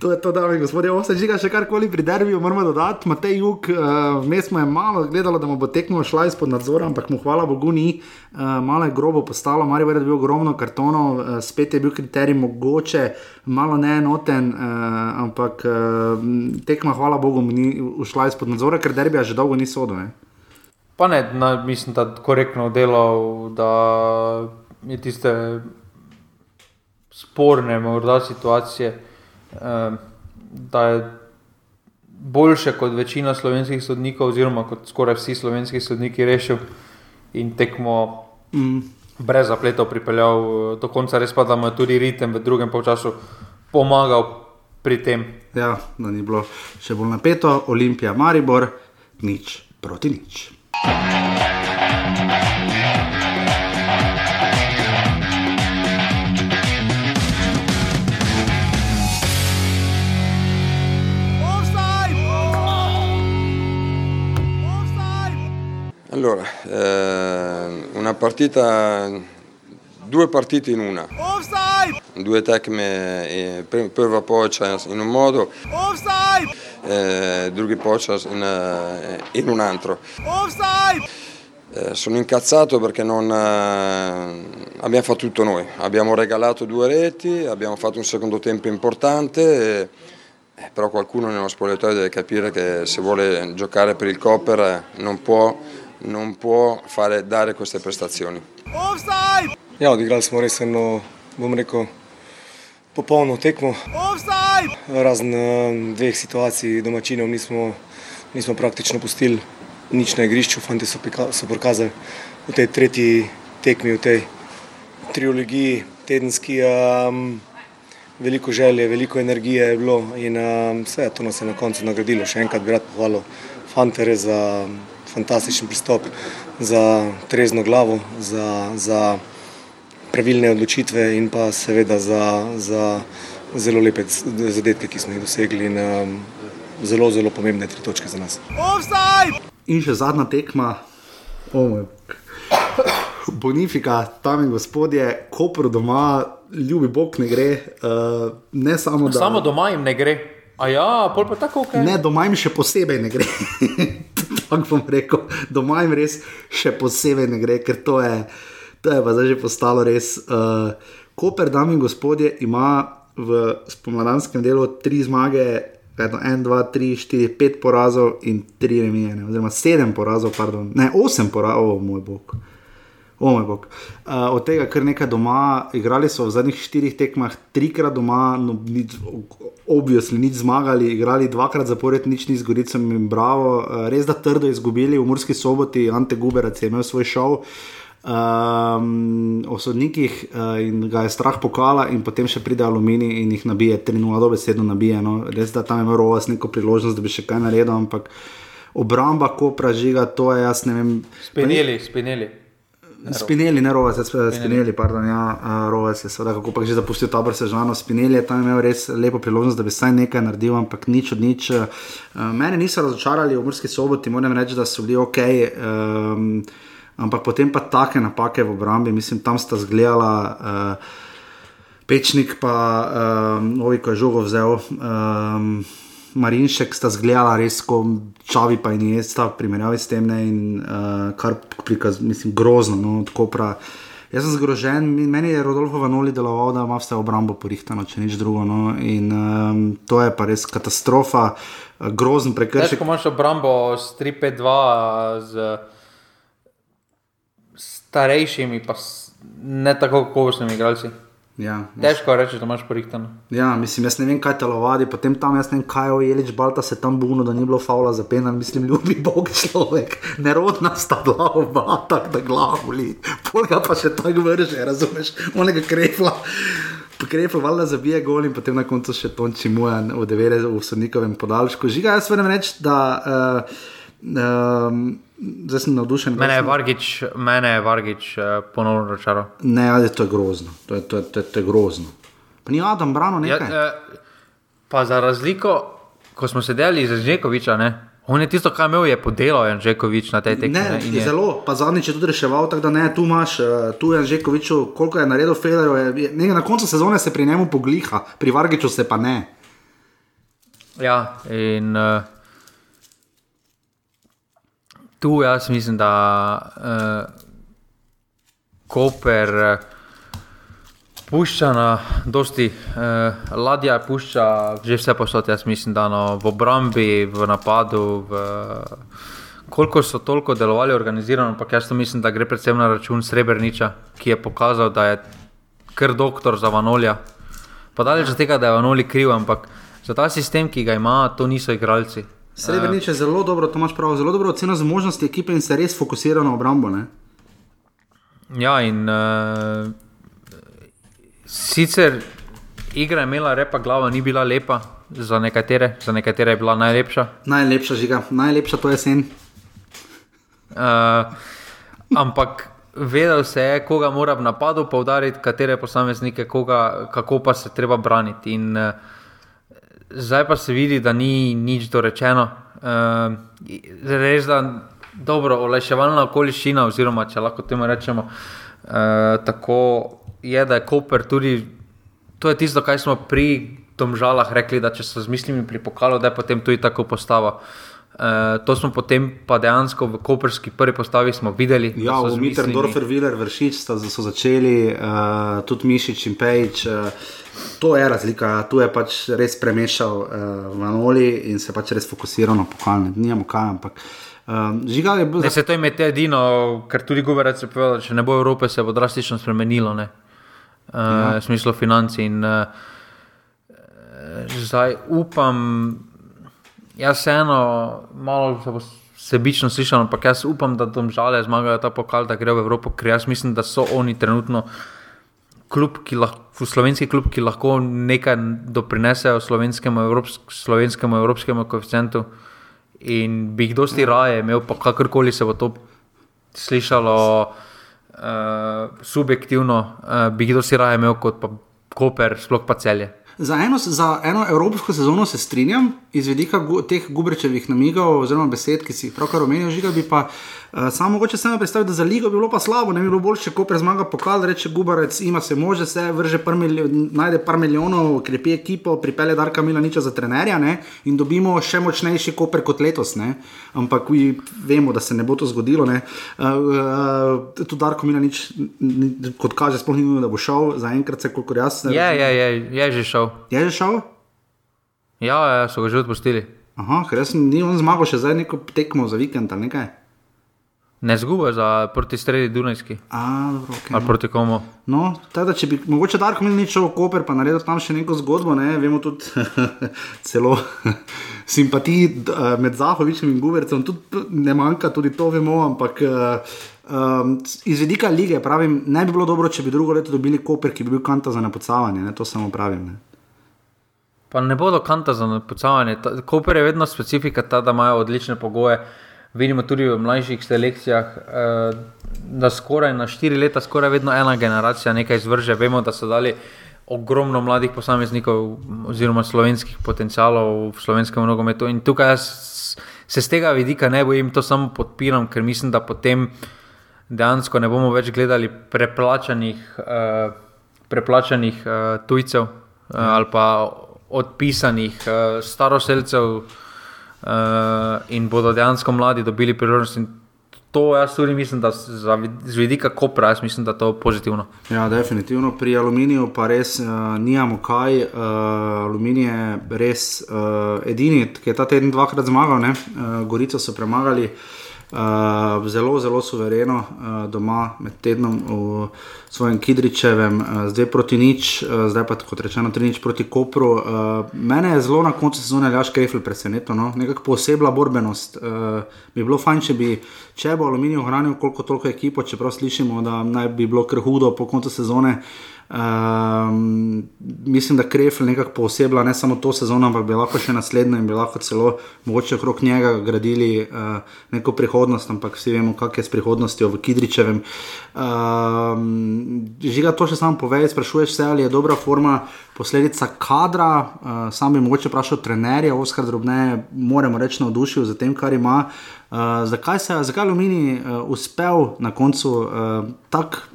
To je to, dame in gospodje, vse žiga še karkoli pri derbiju, moramo dodati. Matej Juk, uh, vmes smo je malo gledalo, da mu bo tekmo šla izpod nadzora, ampak mu hvala Bogu ni. Uh, malo je grobo postalo, Marijo je bil ogromno kartonov, uh, spet je bil kriterij mogoče, malo neenoten, uh, ampak uh, tekma, hvala Bogu, ni šla izpod nadzora, ker derbija že dolgo ni. Ne? Pa ne, na, mislim, da korektno delal, da je tiste sporne, morda situacije, eh, da je boljše kot večina slovenskih sodnikov, oziroma kot skoraj vsi slovenski sodniki rešil in tekmo Mm. brez zapletov pripeljal eh, do konca, res pa da mu je tudi ritem v drugem polčasu pomagal pri tem. Ja, da ni bilo še bolj napeto, Olimpija, Maribor, nič proti nič. Allora, eh, una partita, due partite in una. Due tecme, eh, pr- prva počas in un modo, eh, drugi počas in, eh, in un altro. Eh, sono incazzato perché non eh, abbiamo fatto tutto noi, abbiamo regalato due reti, abbiamo fatto un secondo tempo importante, eh, però qualcuno nello spogliatoio deve capire che se vuole giocare per il Copper non può, non può fare, dare queste prestazioni. Ja, odigrali smo res eno, bom rekel, popolno tekmo. Razen eh, dveh situacij domačinov nismo, nismo praktično pustili nič na igrišču. Fanti so, pika, so prikazali v tej tretji tekmi, v tej trilogiji tedenski um, veliko želje, veliko energije je bilo in um, vse to nas je na koncu nagradilo. Še enkrat bi rad pohvalil fantere za fantastičen pristop, za trezno glavo, za, za pravilne odločitve in pa seveda za, za zelo lepe zadetke, ki smo jih dosegli in um, zelo, zelo pomembne tri točke za nas. In še zadnja tekma, oh. Bonifika, tam in gospodje, Koper doma, ljubi Bog ne gre. Uh, ne samo, da... samo doma jim ne gre. A ja, pol pa tako, kaj? Ne, doma jim še posebej ne gre. tako bom rekel, doma jim res še posebej ne gre, ker to je, to je pa zdaj že postalo res. Uh, Koper, dame in gospodje, ima v spomladanskem delu tri zmage, Vedno, en, dva, tri, štiri, pet porazov in tri remijene, oziroma sedem porazov, pardon. ne osem porazov, oh, moj bog. Oh, moj bog. Uh, od tega, kar nekaj doma, igrali so v zadnjih štirih tekmah, trikrat doma, no, nič, obvisli, nič zmagali, igrali dvakrat zapored, nič ni zgodilo, jim bravo. Uh, res da trdo izgubili v Murski soboti, Ante Guberac je imel svoj šov. Um, o sodnikih uh, in ga je strah pokala, in potem še pride aluminij in jih nabije, 3-0, dobesedno nabije. No. Res da tam imel rovas neko priložnost, da bi še kaj naredil, ampak obramba, ko pražiga, to je jaz ne vem. Spineli, spineli. Spineli, ne rovas, spineli, pardon, ja, uh, rovas je seveda, kako pa že zapustil tabor sežano, spineli je tam imel res lepo priložnost, da bi saj nekaj naredil, ampak nič od nič. Uh, mene niso razočarali v Murski soboti, moram reči, da so bili ok. Um, ampak potem pa take napake v obrambi, mislim, tam sta zgledala. Uh, Pečnik pa um, Ovi, ko je žogo vzel, um, Marinšek sta zgledala res, ko čavi pa in jesta, primerjavi s tem, ne, in uh, kar prikaz, mislim, grozno, no, tako prav. Jaz sem zgrožen, meni je Rodolfo Vanoli deloval, da ima vse obrambo porihtano, če nič drugo. No, in um, to je pa res katastrofa, grozen prekršek. Če imaš obrambo s 3-5-2 z starejšimi, pa ne tako kakovostnimi igralci. Ja, Težko reči, da imaš porihtano. Ja, mislim, jaz ne vem, kaj telovadi, potem tam jaz ne vem, kaj je Jelič Balta se tam buno, da ni bilo faula za penal, mislim, ljubi Bog človek, nerodna sta glava, tako da glava boli, polga pa še tako vrže, razumeš, onega krefla. Krepko, valjda zabije gol in potem na koncu še tonči muja v devere v sodnikovem podaljšku. Žiga, jaz verjamem reči, da uh, um, zdaj sem navdušen. Mene je Vargič, mene je Vargič uh, ponovno račaral. Ne, ali to je grozno. To je, to je, to je, to je grozno. Pa ni Adam Brano nekaj. Ja, eh, pa za razliko, ko smo sedeli z Žekoviča, ne. On je tisto, kar imel, je podelal Janžekovič na tej tekmi. Ne, ne, je zelo, pa zadnjič je tudi reševal, tako da ne, tu imaš, uh, tu je Janžekovič, koliko je naredil Federer, je, nekaj na koncu sezone se pri njemu pogliha, pri Vargiču se pa ne. Ja, in uh, tu jaz mislim, da uh, Koper uh, pušča na dosti, uh, ladja pušča že vse posod, jaz mislim, da no, v obrambi, v napadu, v, koliko so toliko delovali organizirano, ampak jaz mislim, da gre predvsem na račun Srebrniča, ki je pokazal, da je kar doktor za Vanolja. Pa daleč od tega, da je Vanoli kriv, ampak za ta sistem, ki ga ima, to niso igralci. Srebrenič je zelo dobro, to imaš prav, zelo dobro oceno zmožnosti ekipe in se res fokusira na obrambo. Ne? Ja, in uh, sicer igra je imela repa, glava ni bila lepa, za nekatere, za nekatere je bila najlepša. Najlepša žiga, najlepša to jesen. Uh, ampak vedel se je, koga mora v napadu poudariti, katere posameznike, koga, kako pa se treba braniti. In, uh, zdaj pa se vidi, da ni nič dorečeno. Uh, res da dobro, olajševalna okoliščina, oziroma če lahko temu rečemo, uh, tako je, da je Koper tudi. To je tisto, kar smo pri Tomžalah rekli, da če so z mislimi pri pokalu, da je potem tudi tako postava. Uh, to smo potem pa dejansko v Koperski prvi postavi videli. Ja, v Mitrendorfer, Viler, Vršič so začeli, uh, tudi Mišič in Pejč. Uh, to je razlika, tu je pač res premešal uh, Vanoli in se pač res fokusiral na pokalne. Nijamo kaj, ampak. Um, žigal je bil. Ne, se to je med edino, kar tudi govorec je povedal, če ne bo Evrope, se bo drastično spremenilo. Uh, ja. V smislu financ in uh, zdaj upam. Jaz vseeno, malo se bo sebično slišal, ampak jaz upam, da tam žale zmagajo ta pokal, da gre v Evropo, ker jaz mislim, da so oni trenutno klub, ki lahko, slovenski klub, ki lahko nekaj doprinese slovenskemu, evropsk, slovenskemu evropskemu koeficientu. In bi jih dosti raje imel, pa kakorkoli se bo to slišalo uh, subjektivno, uh, bi jih dosti raje imel kot pa Koper, sploh pa celje. Za eno, za eno evropsko sezono se strinjam, iz vidika gu, teh Gubrečevih namigov, oziroma besed, ki si jih pravkar omenil, žiga bi pa uh, samo mogoče samo predstaviti, da za ligo bi bilo pa slabo, ne bi bilo boljše, ko prezmaga pokal, reče Gubarec, ima se može, se vrže par milijon, najde par milijonov, krepi ekipo, pripelje Darka Milaniča za trenerja ne, in dobimo še močnejši koper kot letos. Ne. Ampak vi vemo, da se ne bo to zgodilo. Uh, uh, tudi Darko Milanič, kot kaže, sploh ni nujno, da bo šel, zaenkrat se, koliko jaz. Je, je, je, je že šel. Je že šel? Ja, ja, so ga že odpustili. Aha, ker jaz ni on zmagal še zdaj neko tekmo za vikend ali nekaj. Ne zgubo za proti sredi Dunajski. A, dobro, okay, Ali proti komu? No, teda, če bi mogoče Darko imel nič v Koper, pa naredil tam še neko zgodbo, ne? vemo tudi celo simpatij eh, med Zahovičem in Guvercem, tudi ne manjka, tudi to vemo, ampak um, iz vidika lige pravim, ne bi bilo dobro, če bi drugo leto dobili Koper, ki bi bil kanta za napocavanje, ne? to samo pravim. Ne? Pa ne bodo kanta za napocavanje. Koper je vedno specifika ta, da imajo odlične pogoje. Vidimo tudi v mlajših selekcijah, da skoraj na štiri leta, skoraj vedno ena generacija nekaj izvrže. Vemo, da so dali ogromno mladih posameznikov, oziroma slovenskih potencialov v slovenskem nogometu. In tukaj jaz se z tega vidika ne bojim, to samo podpiram, ker mislim, da potem dejansko ne bomo več gledali preplačanih, preplačanih tujcev ali pa odpisanih staroseljcev. Uh, in bodo dejansko mladi dobili priložnost. To jaz tudi mislim, da z vidika kopra, jaz mislim, da je to pozitivno. Ja, definitivno pri aluminiju pa res uh, nijamo kaj. Uh, aluminij je res uh, edini, ki je ta teden dvakrat zmagal, uh, Gorico so premagali. Uh, zelo, zelo suvereno uh, doma med tednom v svojem Kidričevem, uh, zdaj proti nič, uh, zdaj pa kot rečeno, tri nič proti Kopru. Uh, mene je zelo na koncu sezone Ljaš Krefl presenetil, no? nekako posebna borbenost. Uh, bi bilo fajn, če bi, če bo aluminij ohranil koliko toliko ekipo, čeprav slišimo, da naj bi bilo kar hudo po koncu sezone. Um, mislim, da Krefl nekako posebej, ne samo to sezono, ampak bi lahko še naslednjo in bi lahko celo mogoče okrog njega gradili uh, neko prihodnost, ampak vsi vemo, kak je s prihodnostjo v Kidričevem. Um, žiga to še samo povej, sprašuješ se, ali je dobra forma posledica kadra, uh, sam bi mogoče vprašal trenerja, Oskar Drobne, moramo reči navdušil za tem, kar ima. Uh, zakaj se je Alumini uh, uspel na koncu uh, tako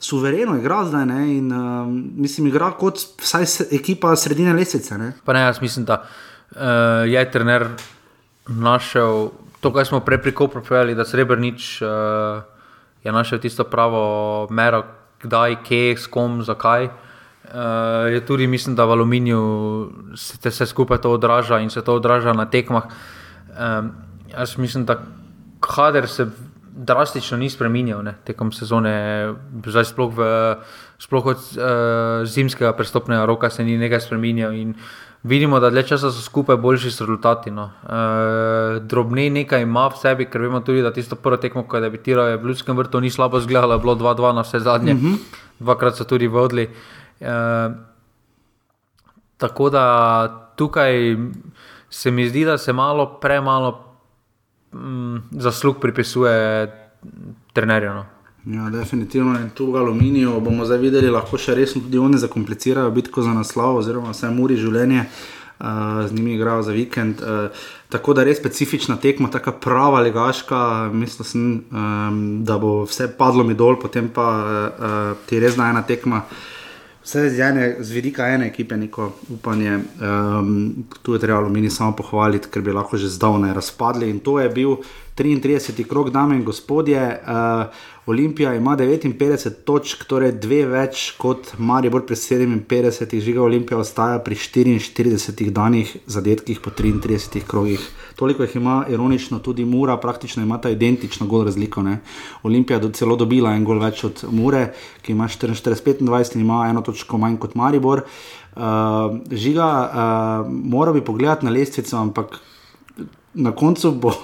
suvereno igra zdaj ne? in uh, mislim, igra kot vsaj se, ekipa sredine lesice. Ne? Pa ne, jaz mislim, da uh, je trener našel to, kar smo prej prikopravili, da Srebrnič uh, je našel tisto pravo mero, kdaj, kje, s kom, zakaj. Uh, je tudi, mislim, da v aluminiju se vse skupaj to odraža in se to odraža na tekmah. Um, jaz mislim, da kader se drastično ni spremenil tekom sezone, zdaj sploh, v, sploh od uh, zimskega prestopnega roka se ni nekaj spremenil. Vidimo, da dlje časa so skupaj boljši rezultati. No. E, drobni nekaj ima v sebi, ker vemo tudi, da tisto prvo tekmo, ko je debitiral, je v Ljudskem vrtu ni slabo zgledalo, je bilo 2-2 na vse zadnje, mm -hmm. dvakrat so tudi vodili. E, tako da tukaj se mi zdi, da se malo premalo mm, zaslug pripisuje trenerju. No. Ja, definitivno je tu v aluminiju. Bomo zdaj videli, lahko še resno tudi oni zakomplicirajo bitko za naslov, oziroma vse muri življenje. Uh, z njimi igrajo za vikend. Uh, tako da je res specifična tekma, tako prava legaška. Mislim, sem, um, da bo vse padlo mi dol, potem pa uh, ti res da ena tekma. Vse z, ene, z vidika ene ekipe, neko upanje. Um, tu je treba aluminij samo pohvaliti, ker bi lahko že zdavnaj razpadli. In to je bil 33. krok, dame in gospodje. Uh, Olimpija ima 59 točk, torej dve več kot Maribor pri 57, žiga Olimpija ostaja pri 44 danih zadetkih po 33 krogih. Toliko jih ima, ironično, tudi Mura, praktično ima ta identično gol razliko. Ne? Olimpija je celo dobila en gol več od Mure, ki ima 44-25 in ima eno točko manj kot Maribor. Uh, žiga, uh, mora bi pogledati na lestvico, ampak na koncu bo.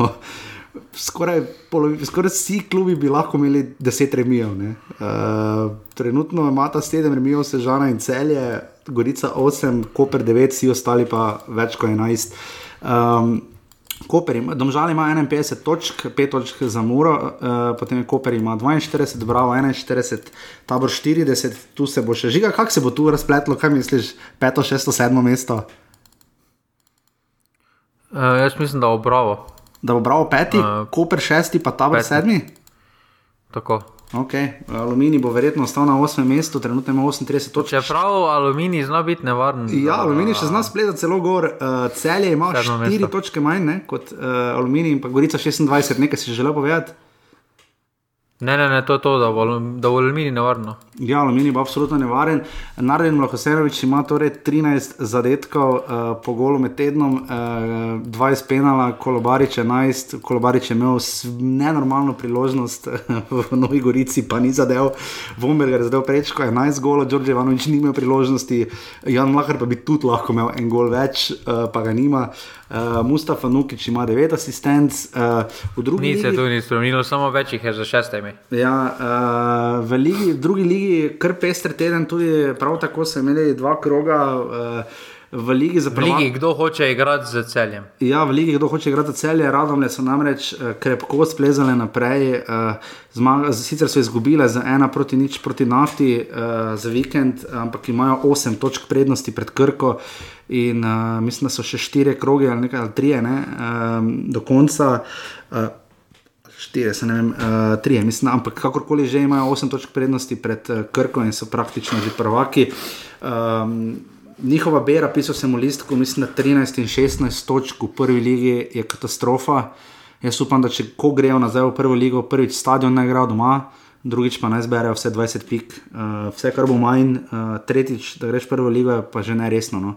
Skoraj, polovi, skoraj vsi klubi bi lahko imeli deset remijev. Uh, trenutno imata sedem remijev, sežana in celje, Gorica osem, Koper devet, vsi ostali pa več kot enajst. Um, Koper ima, domžal ima 51 točk, 5 točk za Muro, uh, potem je Koper ima 42, Bravo 41, Tabor 40, tu se bo še žiga, kako se bo tu razpletlo, kaj misliš, 5, 6, 7 mesto? Uh, jaz mislim, da bo Bravo. Da bo Bravo peti, uh, Koper šesti, pa Tabor peti. sedmi? Tako. Okay. Aluminij bo verjetno ostal na 8. mestu, trenutno ima 38 točk. Čeprav aluminij zna biti nevaren. Ja, aluminij še zna spletati celo gor. Uh, celje ima 4 točke manj ne, kot uh, aluminij in pa Gorica 26, nekaj si želel povedati. Ne, ne, ne, to je to, da bo, da bo aluminij nevaren. Ja, aluminij bo absolutno nevaren. Nareden Mlahosenovič ima torej 13 zadetkov uh, po golu med tednom, uh, 20 penala, Kolobarič 11, Kolobarič je imel nenormalno priložnost v Novi Gorici, pa ni zadev, Vomberger je zadev prečko, 11 golov, Đorđe Ivanovič ni imel priložnosti, Jan Lahar pa bi tudi lahko imel en gol več, uh, pa ga nima. Uh, Mustafa Nukič ima 9 asistenc, uh, v drugi ligi. Ni se tu ni spremenilo, samo več jih je za šestimi. Ja, uh, v, ligi, v drugi ligi, kar pester teden, tudi prav tako so imeli dva kroga. Uh, V Ligi za prvaka. V Ligi, kdo hoče igrati za celjem. Ja, v Ligi, kdo hoče igrati za celje, radom so namreč krepko splezali naprej. Zmaga, sicer so izgubile za ena proti nič proti nafti za vikend, ampak imajo osem točk prednosti pred Krko. In uh, mislim, da so še štiri kroge ali nekaj, ali tri, ne, um, do konca. Uh, Štiri, ne vem, uh, tri, mislim, ampak kakorkoli že imajo 8 točk prednosti pred uh, Krko in so praktično že prvaki. Um, njihova bera, pisal sem v listku, mislim, da 13 in 16 točk v prvi ligi je katastrofa. Jaz upam, da če ko grejo nazaj v prvo ligo, prvič stadion ne igrajo doma, drugič pa naj zberejo vse 20 pik, uh, vse kar bo manj, uh, tretjič, da greš prvo ligo, pa že ne resno. No.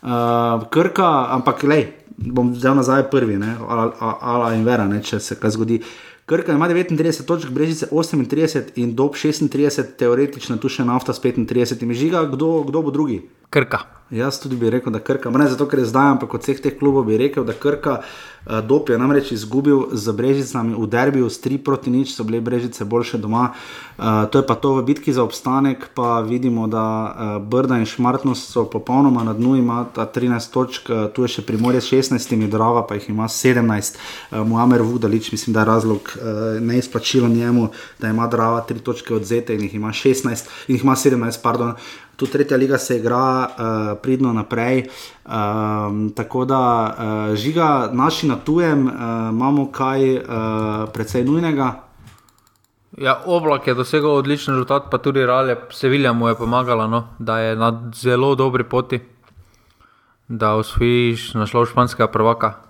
Uh, Krka, ampak le, bom vzel nazaj prvi, ala in vera, ne, če se kaj zgodi. Krka ima 39 točk, Brežice 38 in dob 36, teoretično tu še nafta s 35, in žiga, kdo, kdo bo drugi? Krka. Jaz tudi bi rekel, da Krka, ne zato, ker je zdaj, ampak od vseh teh klubov bi rekel, da Krka. Uh, Dop je namreč izgubil z Brežicami v derbiju, s 3 proti nič so bile Brežice boljše doma. Uh, to je pa to v bitki za obstanek, pa vidimo, da uh, Brda in Šmartnost so popolnoma na dnu, ima ta 13 točk, uh, tu je še Primorje s 16, Drava pa jih ima 17. Uh, Muamer Vudalič, mislim, da je razlog uh, neizplačilo njemu, da ima Drava 3 točke odzete in jih ima 16, in jih ima 17, pardon. Tu tretja liga se igra uh, pridno naprej. Um, tako da, uh, žiga, naši na tujem, uh, imamo kaj uh, precej nujnega. Ja, oblak je dosegel odličen rezultat, pa tudi Rale, Sevilja mu je pomagala, no, da je na zelo dobri poti, da osvojiš naslov španskega prvaka.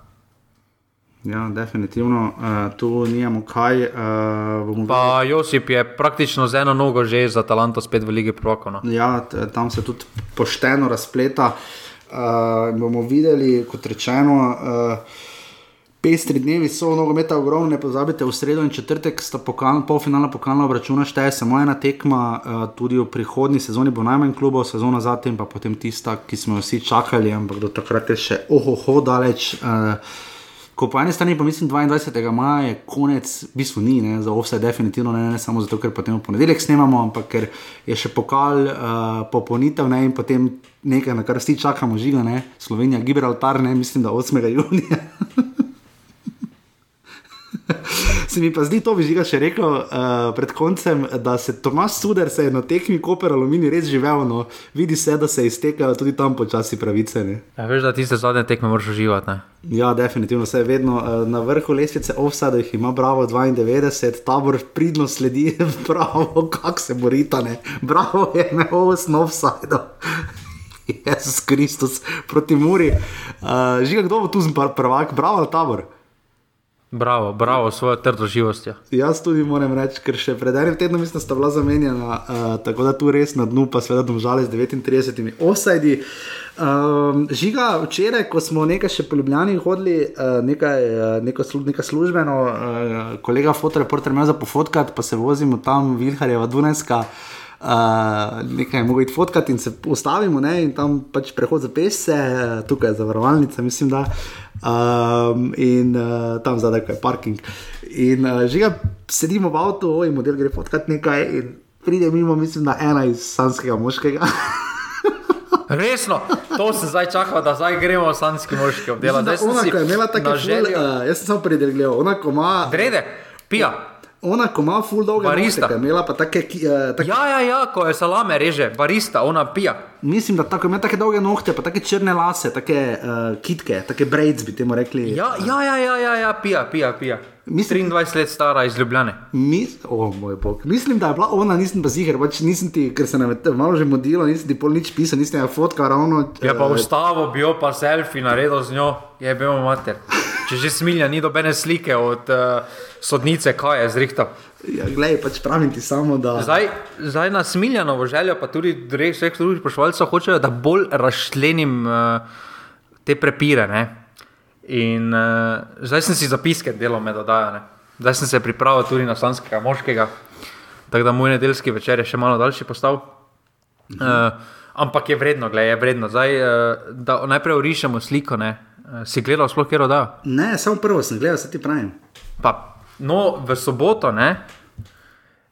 Ja, definitivno, uh, tu nimamo kaj. Uh, pa Josip je praktično z eno nogo že za talento spet v Ligi Proko. No. Ja, tam se tudi pošteno razpleta. Uh, bomo videli, kot rečeno, uh, pestri dnevi so nogometa ogromne, ne pozabite, v sredo in četrtek sta pokal, polfinalna pokalna obračuna, šteje samo ena tekma, uh, tudi v prihodnji sezoni bo najmanj klubov, sezona zatem pa potem tista, ki smo jo vsi čakali, ampak do takrat je še ohoho daleč. Uh, Ko po eni strani pa mislim, 22. maja je konec, v bistvu ni, ne, za vse definitivno ne, ne samo zato, ker potem v ponedeljek snemamo, ampak ker je še pokal, uh, popolnitev ne, in potem nekaj, na kar vsi čakamo, žiga, ne, Slovenija, Gibraltar, ne, mislim, da 8. junija. Se mi pa zdi to, bi že še rekel uh, pred koncem, da se Tomas Suder se je na tekmi Koper Alumini res živel. No. Vidi se, da se iztekajo tudi tam počasi pravice. Ja, veš, da tiste zadnje tekme moraš uživati. Ja, definitivno se je vedno uh, na vrhu lestvice, offside jih ima bravo 92, tabor pridno sledi, bravo, kako se borita, ne. bravo je ne osno offside. Jezus Kristus proti Muri. Uh, Žiga, kdo bo tu prvak, bravo, tabor. Bravo, bravo, svojo trdo živostjo. Jaz tudi moram reči, ker še pred enim tednom mislim, da sta bila zamenjena, uh, tako da tu res na dnu, pa seveda domžale z 39 osajdi. Um, žiga, včeraj, ko smo nekaj še po Ljubljani hodili, uh, nekaj, uh, neko, nekaj službeno, uh, kolega fotoreporter me za pofotkat, pa se vozimo tam, Vilharjeva, Dunajska. Uh, nekaj je mogoče fotkati in se ustavimo, ne, in tam pač prehod za pesce, tukaj je zavarovalnica, mislim, da. Um, in uh, tam zadaj je parking. In uh, že ga sedimo v avtu, oj, model gre fotkati nekaj in pride mimo, mislim, da ena iz sanskega moškega. Resno, to se zdaj čaka, da zdaj gremo v sanski moški obdelati. Ona, ki je imela tako željo. Uh, jaz sem samo predelil, ona, ko ima. Drede, pija. Ona, ko ima full dog, barista. Imela pa take. Uh, take... Ja, ja, ja, ko je salame reže, barista, ona pija. Mislim, da tako ima take dolge nohte, pa take črne lase, take uh, kitke, take braids bi temu rekli. Ja, ja, ja, ja, ja, ja pija, pija, pija. Mislim, 23 let stara iz Ljubljane. Mis, oh, Mislim, da je bila ona, nisem pa ziger, pač nisem ti, ker se nam je malo že modilo, nisem ti pol nič pisal, nisem ti fotka ravno. Ja, pa ustavo, bil pa selfie naredil z njo, je bil mater. Če že smilja, ni dobene slike od uh, sodnice, kaj je zrihtal. Ja, glej, pač pravim ti samo, da. Zdaj, zdaj na smiljano željo, pa tudi vseh drugih pošvalcev hočejo, da bolj razšlenim uh, te prepire. Ne? In uh, zdaj sem si zapiske delal med oddajami. Zdaj sem se pripravil tudi na slanskega moškega, tako da moj nedeljski večer je še malo daljši postal. Mhm. Uh, ampak je vredno, gledaj, je vredno. Zdaj, uh, da najprej urišemo sliko. Ne? Uh, si gledal sploh kjer oddaja? Ne, samo prvo sem gledal, se ti pravim. Pa, no, v soboto ne,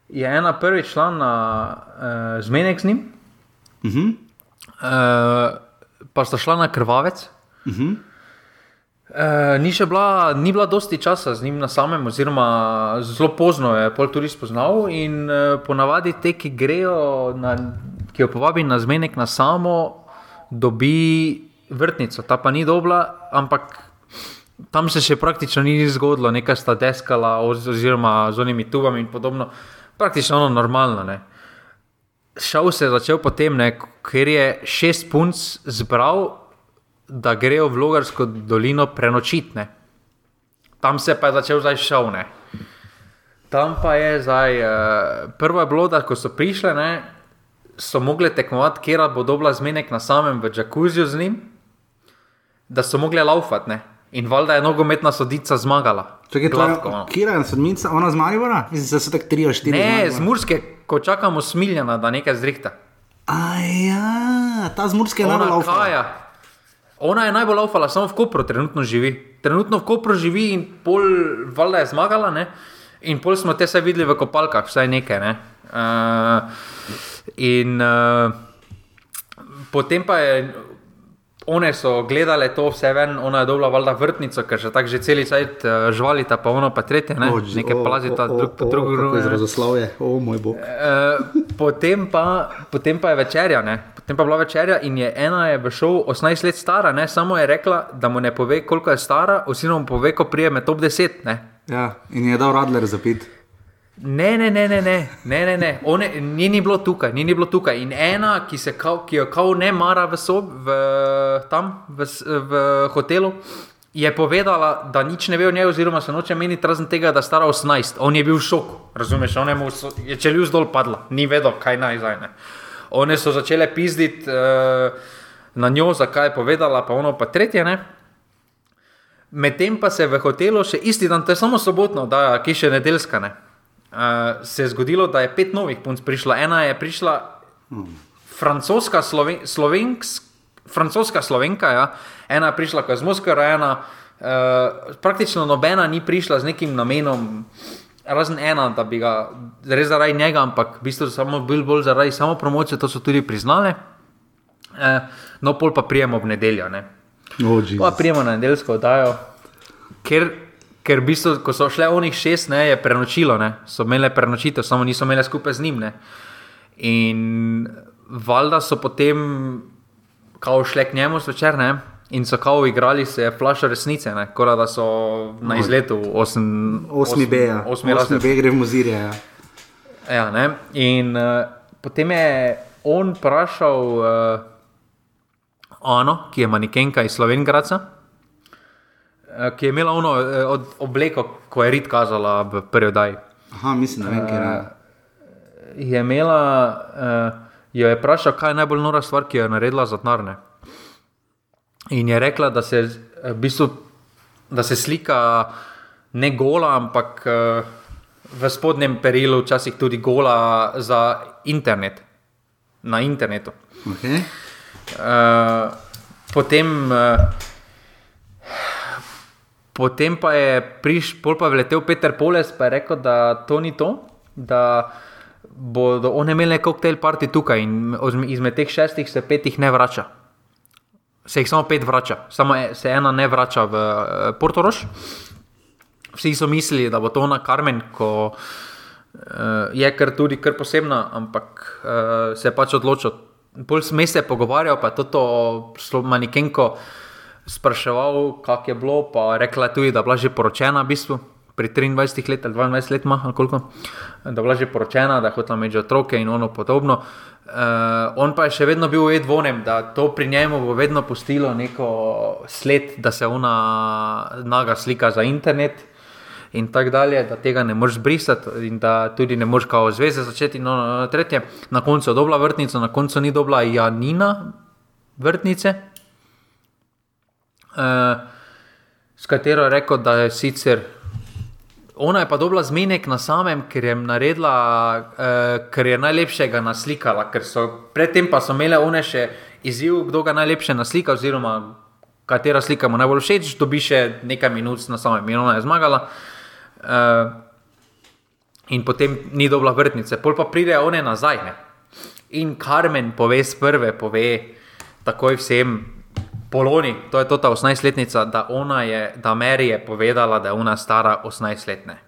je ena prvi član na uh, zmenek z njim, uh -huh. uh, pa sta šla na krvavec. Uh -huh. Uh, ni, bila, ni bila dosti časa z njim na samem, oziroma zelo pozno je pol tudi spoznal. In uh, ponavadi te, ki grejo, na, ki jo povabi na zmenek na samo, dobi vrtnico, ta pa ni dobla, ampak tam se še praktično ni zgodilo, nekaj sta deskala, oziroma z onimi tubami in podobno, praktično ono normalno. Ne. Šel se je začel potem, ne, ker je šest punc zbral da grejo v Logarsko dolino prenočitne. Tam se pa je začel zdaj šovne. Tam pa je zdaj, uh, prvo je bilo, da ko so prišle, ne, so mogli tekmovati, kje bo dobila zmenek na samem v Džakuziju z njim, da so mogli laufati. In valjda je nogometna sodica zmagala. Kje je sodnica, ona zmagala? Mislim, da so tako tri ali štiri. Ne, z Murske, ko čakamo smiljena, da nekaj zrihta. Aja, ta z Murske je najbolj laufala. Ona je najbolj laufala, samo v Kopru trenutno živi. Trenutno v Kopru živi in pol valjda je zmagala, ne? in pol smo te vse videli v kopalkah, vsaj nekaj. Ne? Uh, in uh, potem pa je. One so gledale to vse ven, ona je dobila valjda vrtnico, ker že tako že cel cajt uh, žvalita, pa ono pa tretje, ne? oh, nekaj plazita, drug po drugem. Drugo je izrazoslovje, o oh, moj bog. Uh, potem, pa, potem pa je večerja, ne? Potem pa je bila večerja in je ena je v šovu 18 let stara, ne? samo je rekla, da mu ne pove, koliko je stara, oziroma mu pove, ko prijeme top 10. Ne? Ja, in je dal radler za pit. Ne, ne, ne, ne, ne, ne, ne, ne. One, ni, ni bilo tukaj, ni, ni bilo tukaj. In ena, ki, kao, ki jo kao ne mara v sobi, tam v, v hotelu, je povedala, da nič ne ve o njej, oziroma se noče meniti razen tega, da je stara 18. On je bil v šoku, razumeš, on je, je čelil zdol padla, ni vedel, kaj naj zdaj. One so začele pizditi uh, na njo, zakaj je povedala, pa ono pa tretje. Ne? Medtem pa se v hotelu še isti dan, to je samo sobotno, da je še nedeljska, ne? Uh, se je zgodilo, da je pet novih punc prišlo. Ena je prišla, hmm. francoska, sloven, slovenks, francoska slovenka, ja? ena je prišla, ko je z Moskve rojena. Uh, praktično nobena ni prišla z nekim namenom razen ena, da bi ga res zaradi njega, ampak v bistvu samo bil bolj zaradi samo promocije, to so tudi priznali. Eh, no, pol pa prijemo v nedeljo. Oh, pa prijemo na nedeljsko oddajo, ker, ker v bistvu, ko so šle onih šest, ne, je prenočilo, ne, so imele prenočitev, samo niso imele skupaj z njim. Ne. In valjda so potem, kao šle k njemu zvečer, ne. In so kao igrali se flaša resnice, kot da so na izletu 8B. 8B gre v muzirje. Ja. Ja, in uh, potem je on vprašal uh, Ano, ki je manikenka iz Slovenka, ki je imela ono uh, obleko, ko je rit kazala v prvi oddaji. Aha, mislim, da vem, kje je. Je imela, uh, jo je vprašal, kaj je najbolj nora stvar, ki jo je naredila za tnarne. In je rekla, da se, v bistvu, da se slika ne gola, ampak uh, v spodnjem perilu včasih tudi gola za internet, na internetu. Okay. Uh, potem, uh, potem pa je prišel, pol pa je vletel Peter Poles, pa je rekel, da to ni to, da bodo oni imeli koktejl parti tukaj in izmed teh šestih se petih ne vrača. Se jih samo pet vrača, samo se ena ne vrača v uh, Portorož. Vsi so mislili, da bo to na Karmen, ko uh, je kar tudi kar posebna, ampak uh, se je pač odločil. Bolj smo se pogovarjali, pa je to manikenko spraševal, kako je bilo, pa rekla je tudi, da je bila že poročena v bistvu. Pri 23 letih ali 22 letih, ali koliko, da je bila že poročena, da je hotela imeti otroke in ono podobno. Uh, on pa je še vedno bil ujed vonem, da to pri njemu bo vedno pustilo neko sled, da se ona naga slika za internet in tako dalje, da tega ne moreš brisati in da tudi ne moreš kao zveze začeti. No, no, no, tretje, na koncu je dobila vrtnico, na koncu ni dobila Janina vrtnice, s katero je rekel, da je sicer. Ona je pa dobila zmenek na samem, ker je naredila, uh, ker je najlepšega naslikala. Predtem pa so imele one še izziv, kdo ga najlepše naslika, oziroma katera slika mu najbolj všeč, dobi še nekaj minut na samem, in ona je zmagala. Uh, in potem ni dobila vrtnice, pol pa pride one nazaj. Ne? In Karmen pove z prve, pove takoj vsem. Poloni, to je ta 18-letnica, da, da Mary je povedala, da je ona stara 18-letne.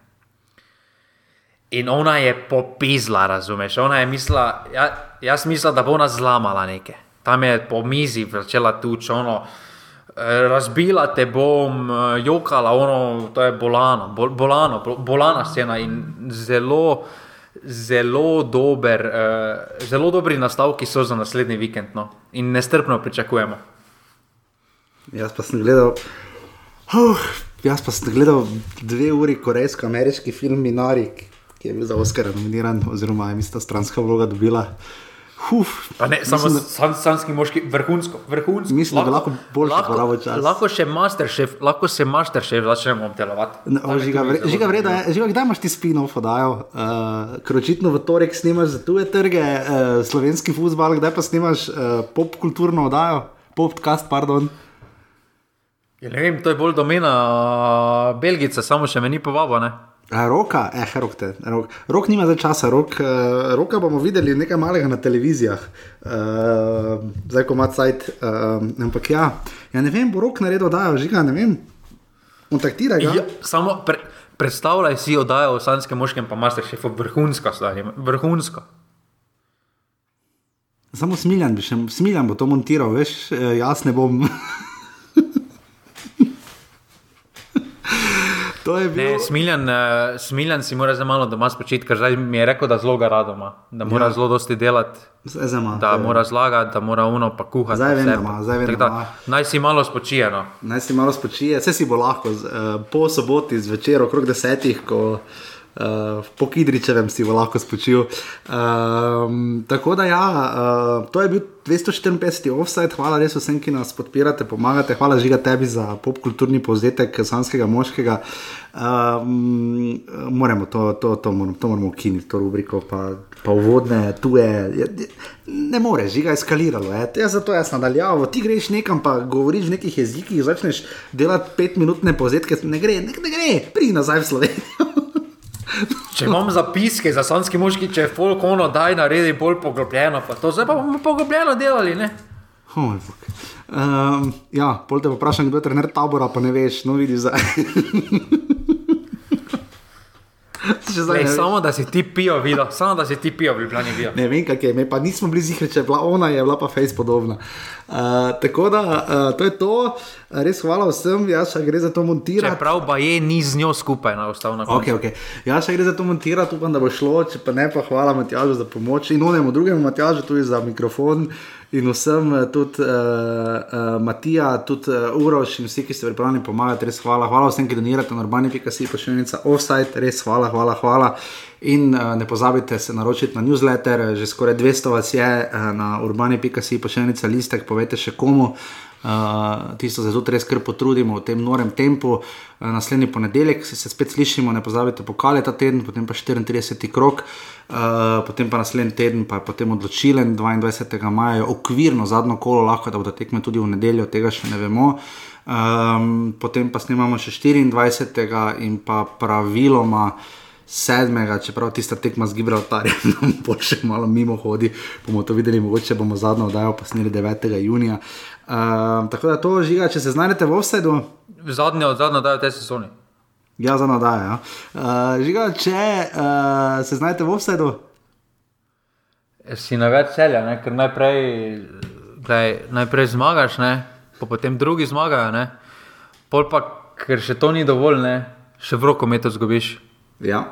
In ona je popizla, razumeš? Ona je mislila, ja, jaz mislila, da bo ona zlamala nekaj. Tam je po mizi začela tuč, ono, razbila te bom, eh, jokala, ono, to je bolano, bol, bolano, bolana scena in zelo, zelo, dober, uh, zelo dobri nastavki so za naslednji vikend no? in nestrpno pričakujemo. Jaz pa sem gledal. Uh, jaz pa sem gledal dve uri korejsko-ameriški film Minari, ki je bil za Oscar nominiran, oziroma je mislim, stranska vloga dobila. Uf, ne, samo mislim, san, sanski moški, vrhunsko. vrhunsko. Mislim, lahko, da lahko bolj lahko, čas. lahko še masterchef, lahko se masterchef začnemo obdelovati. Žiga vreda, žiga, kdaj imaš ti spinov podajo? Uh, Ker očitno v torek snimaš za tuje trge, uh, slovenski futbal, kdaj pa snimaš uh, pop kulturno oddajo, podcast, pardon. Ja, ne vem, to je bolj domena uh, Belgice, samo še me ni povabo. Roka, eh, rok, te, rok. rok nima zdaj časa, rok, uh, roka bomo videli nekaj malega na televizijah, uh, zdaj ko ima cajt. Uh, ampak ja, ja, ne vem, bo rok naredil, da je žiga, ne vem. Kontaktiraj ga. Ja, samo pre, predstavljaj si, da je v slovenskem moškem, pa imaš še vrhunsko stanje, vrhunsko. Samo smiljan bi še, smiljan bo to montiral, veš, jaz ne bom. Bil... Ne, smiljan, uh, smiljan si mora za malo doma spočiti, ker zdaj mi je rekel, da zelo ga radoma, da mora ja. zelo dosti delati. Zema, da je. mora zlagati, da mora uno pa kuhati. Zdaj vem, da, zdaj vem, da. Naj si malo spočije. No. Naj si malo spočije, vse si bo lahko. Z, uh, po soboti zvečer, okrog desetih, ko uh, po Kidričevem si bo lahko spočil. Um, tako da, ja, uh, to je bil 254. offside, hvala res vsem, ki nas podpirate, pomagate, hvala žiga tebi za popkulturni povzetek slanskega moškega. Um, moramo to, to, to, moramo, to moramo ukiniti, to rubriko, pa, pa uvodne, tuje. Ne moreš, žiga je eskaliralo. Ja, zato jaz nadaljavo. Ti greš nekam, pa govoriš v nekih jezikih, začneš delati petminutne povzetke, ne gre, ne, ne gre, pridi nazaj v Slovenijo. Če imam zapiske za slanski moški, če je folkono, daj naredi bolj poglobljeno, pa to zdaj pa bomo poglobljeno delali. Ne? Um, ja, pol te vprašam, kdo je trener tabora, pa ne veš, no vidiš zdaj. Lej, samo da si ti pijo, videl, samo da si ti pijo, v Ljubljani pijo. Ne vem, kaj je, me pa nismo bili zihri, če je bila ona, je bila pa face podobna. Uh, tako da, uh, to je to, res hvala vsem, jaz še gre za to montirati. Prav, pa je ni z njo skupaj na ustavno koncu. Okay, okay. Jaz še gre za to montirati, upam, da bo šlo, če pa ne, pa hvala Matjažu za pomoč in onemu drugemu Matjažu tudi za mikrofon in vsem, eh, tudi uh, uh, Matija, tudi uh, Uroš in vsi, ki ste pripravljeni pomagati, res hvala. Hvala vsem, ki donirate na urbani.si, pa še enica offside, res hvala, hvala, hvala. In uh, ne pozabite se naročiti na newsletter, že skoraj 200 vas je uh, na urbani.si, pa še enica listek, povete še komu. Tisto se tudi res kar potrudimo v tem norem tempu. Uh, naslednji ponedeljek se, se spet slišimo, ne pozabite, pokale ta teden, potem pa 34. krok, uh, potem pa naslednji teden, pa je potem odločilen 22. maja, okvirno zadnjo kolo, lahko da bodo tekme tudi v nedeljo, tega še ne vemo. Um, potem pa snimamo še 24. in pa praviloma sedmega, čeprav tista tekma z Gibraltarjem, nam bo še malo mimo hodi, bomo to videli, mogoče bomo zadnjo oddajo posneli 9. junija. Uh, tako da to žiga, če se znajdete v offsajdu. Zadnjo, zadnjo oddajo te sezone. Ja, za nadajo. Ja. Uh, žiga, če uh, se znajdete v offsajdu. Si na več celja, ne? ker najprej, gledaj, najprej zmagaš, ne? pa potem drugi zmagajo, ne? pol pa, ker še to ni dovolj, ne? še v rokometu zgubiš. Ja.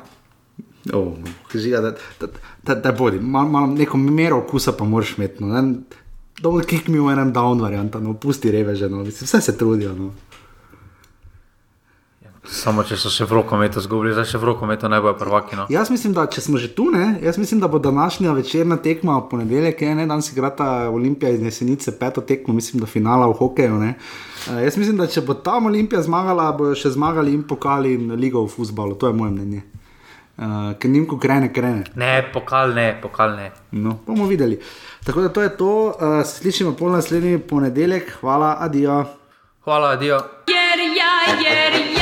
Oh, žiga, da, da, da, da bodi, malo mal, neko mero okusa pa moraš imeti. No. Dobro, kik mi v enem down varianta, no, pusti reveže, no. Mislim, vse se trudijo. No. Samo če so še v rokometu zgubili, zdaj še v rokometu ne bojo prvaki. No. Jaz mislim, da če smo že tu, ne, jaz mislim, da bo današnja večerna tekma v ponedeljek, ne danes igrata Olimpija iz Jesenice, peto tekmo, mislim, da finala v hokeju. Uh, jaz mislim, da če bo tam Olimpija zmagala, bojo še zmagali in pokali in ligo v futbalu. To je moje mnenje. Uh, ker njim, ko krene, krene. Ne, pokal ne, pokal ne. No, bomo videli. Tako da to je to, uh, slišimo pol naslednji ponedeljek, hvala, adijo. Hvala, adijo. Yeah, yeah, yeah.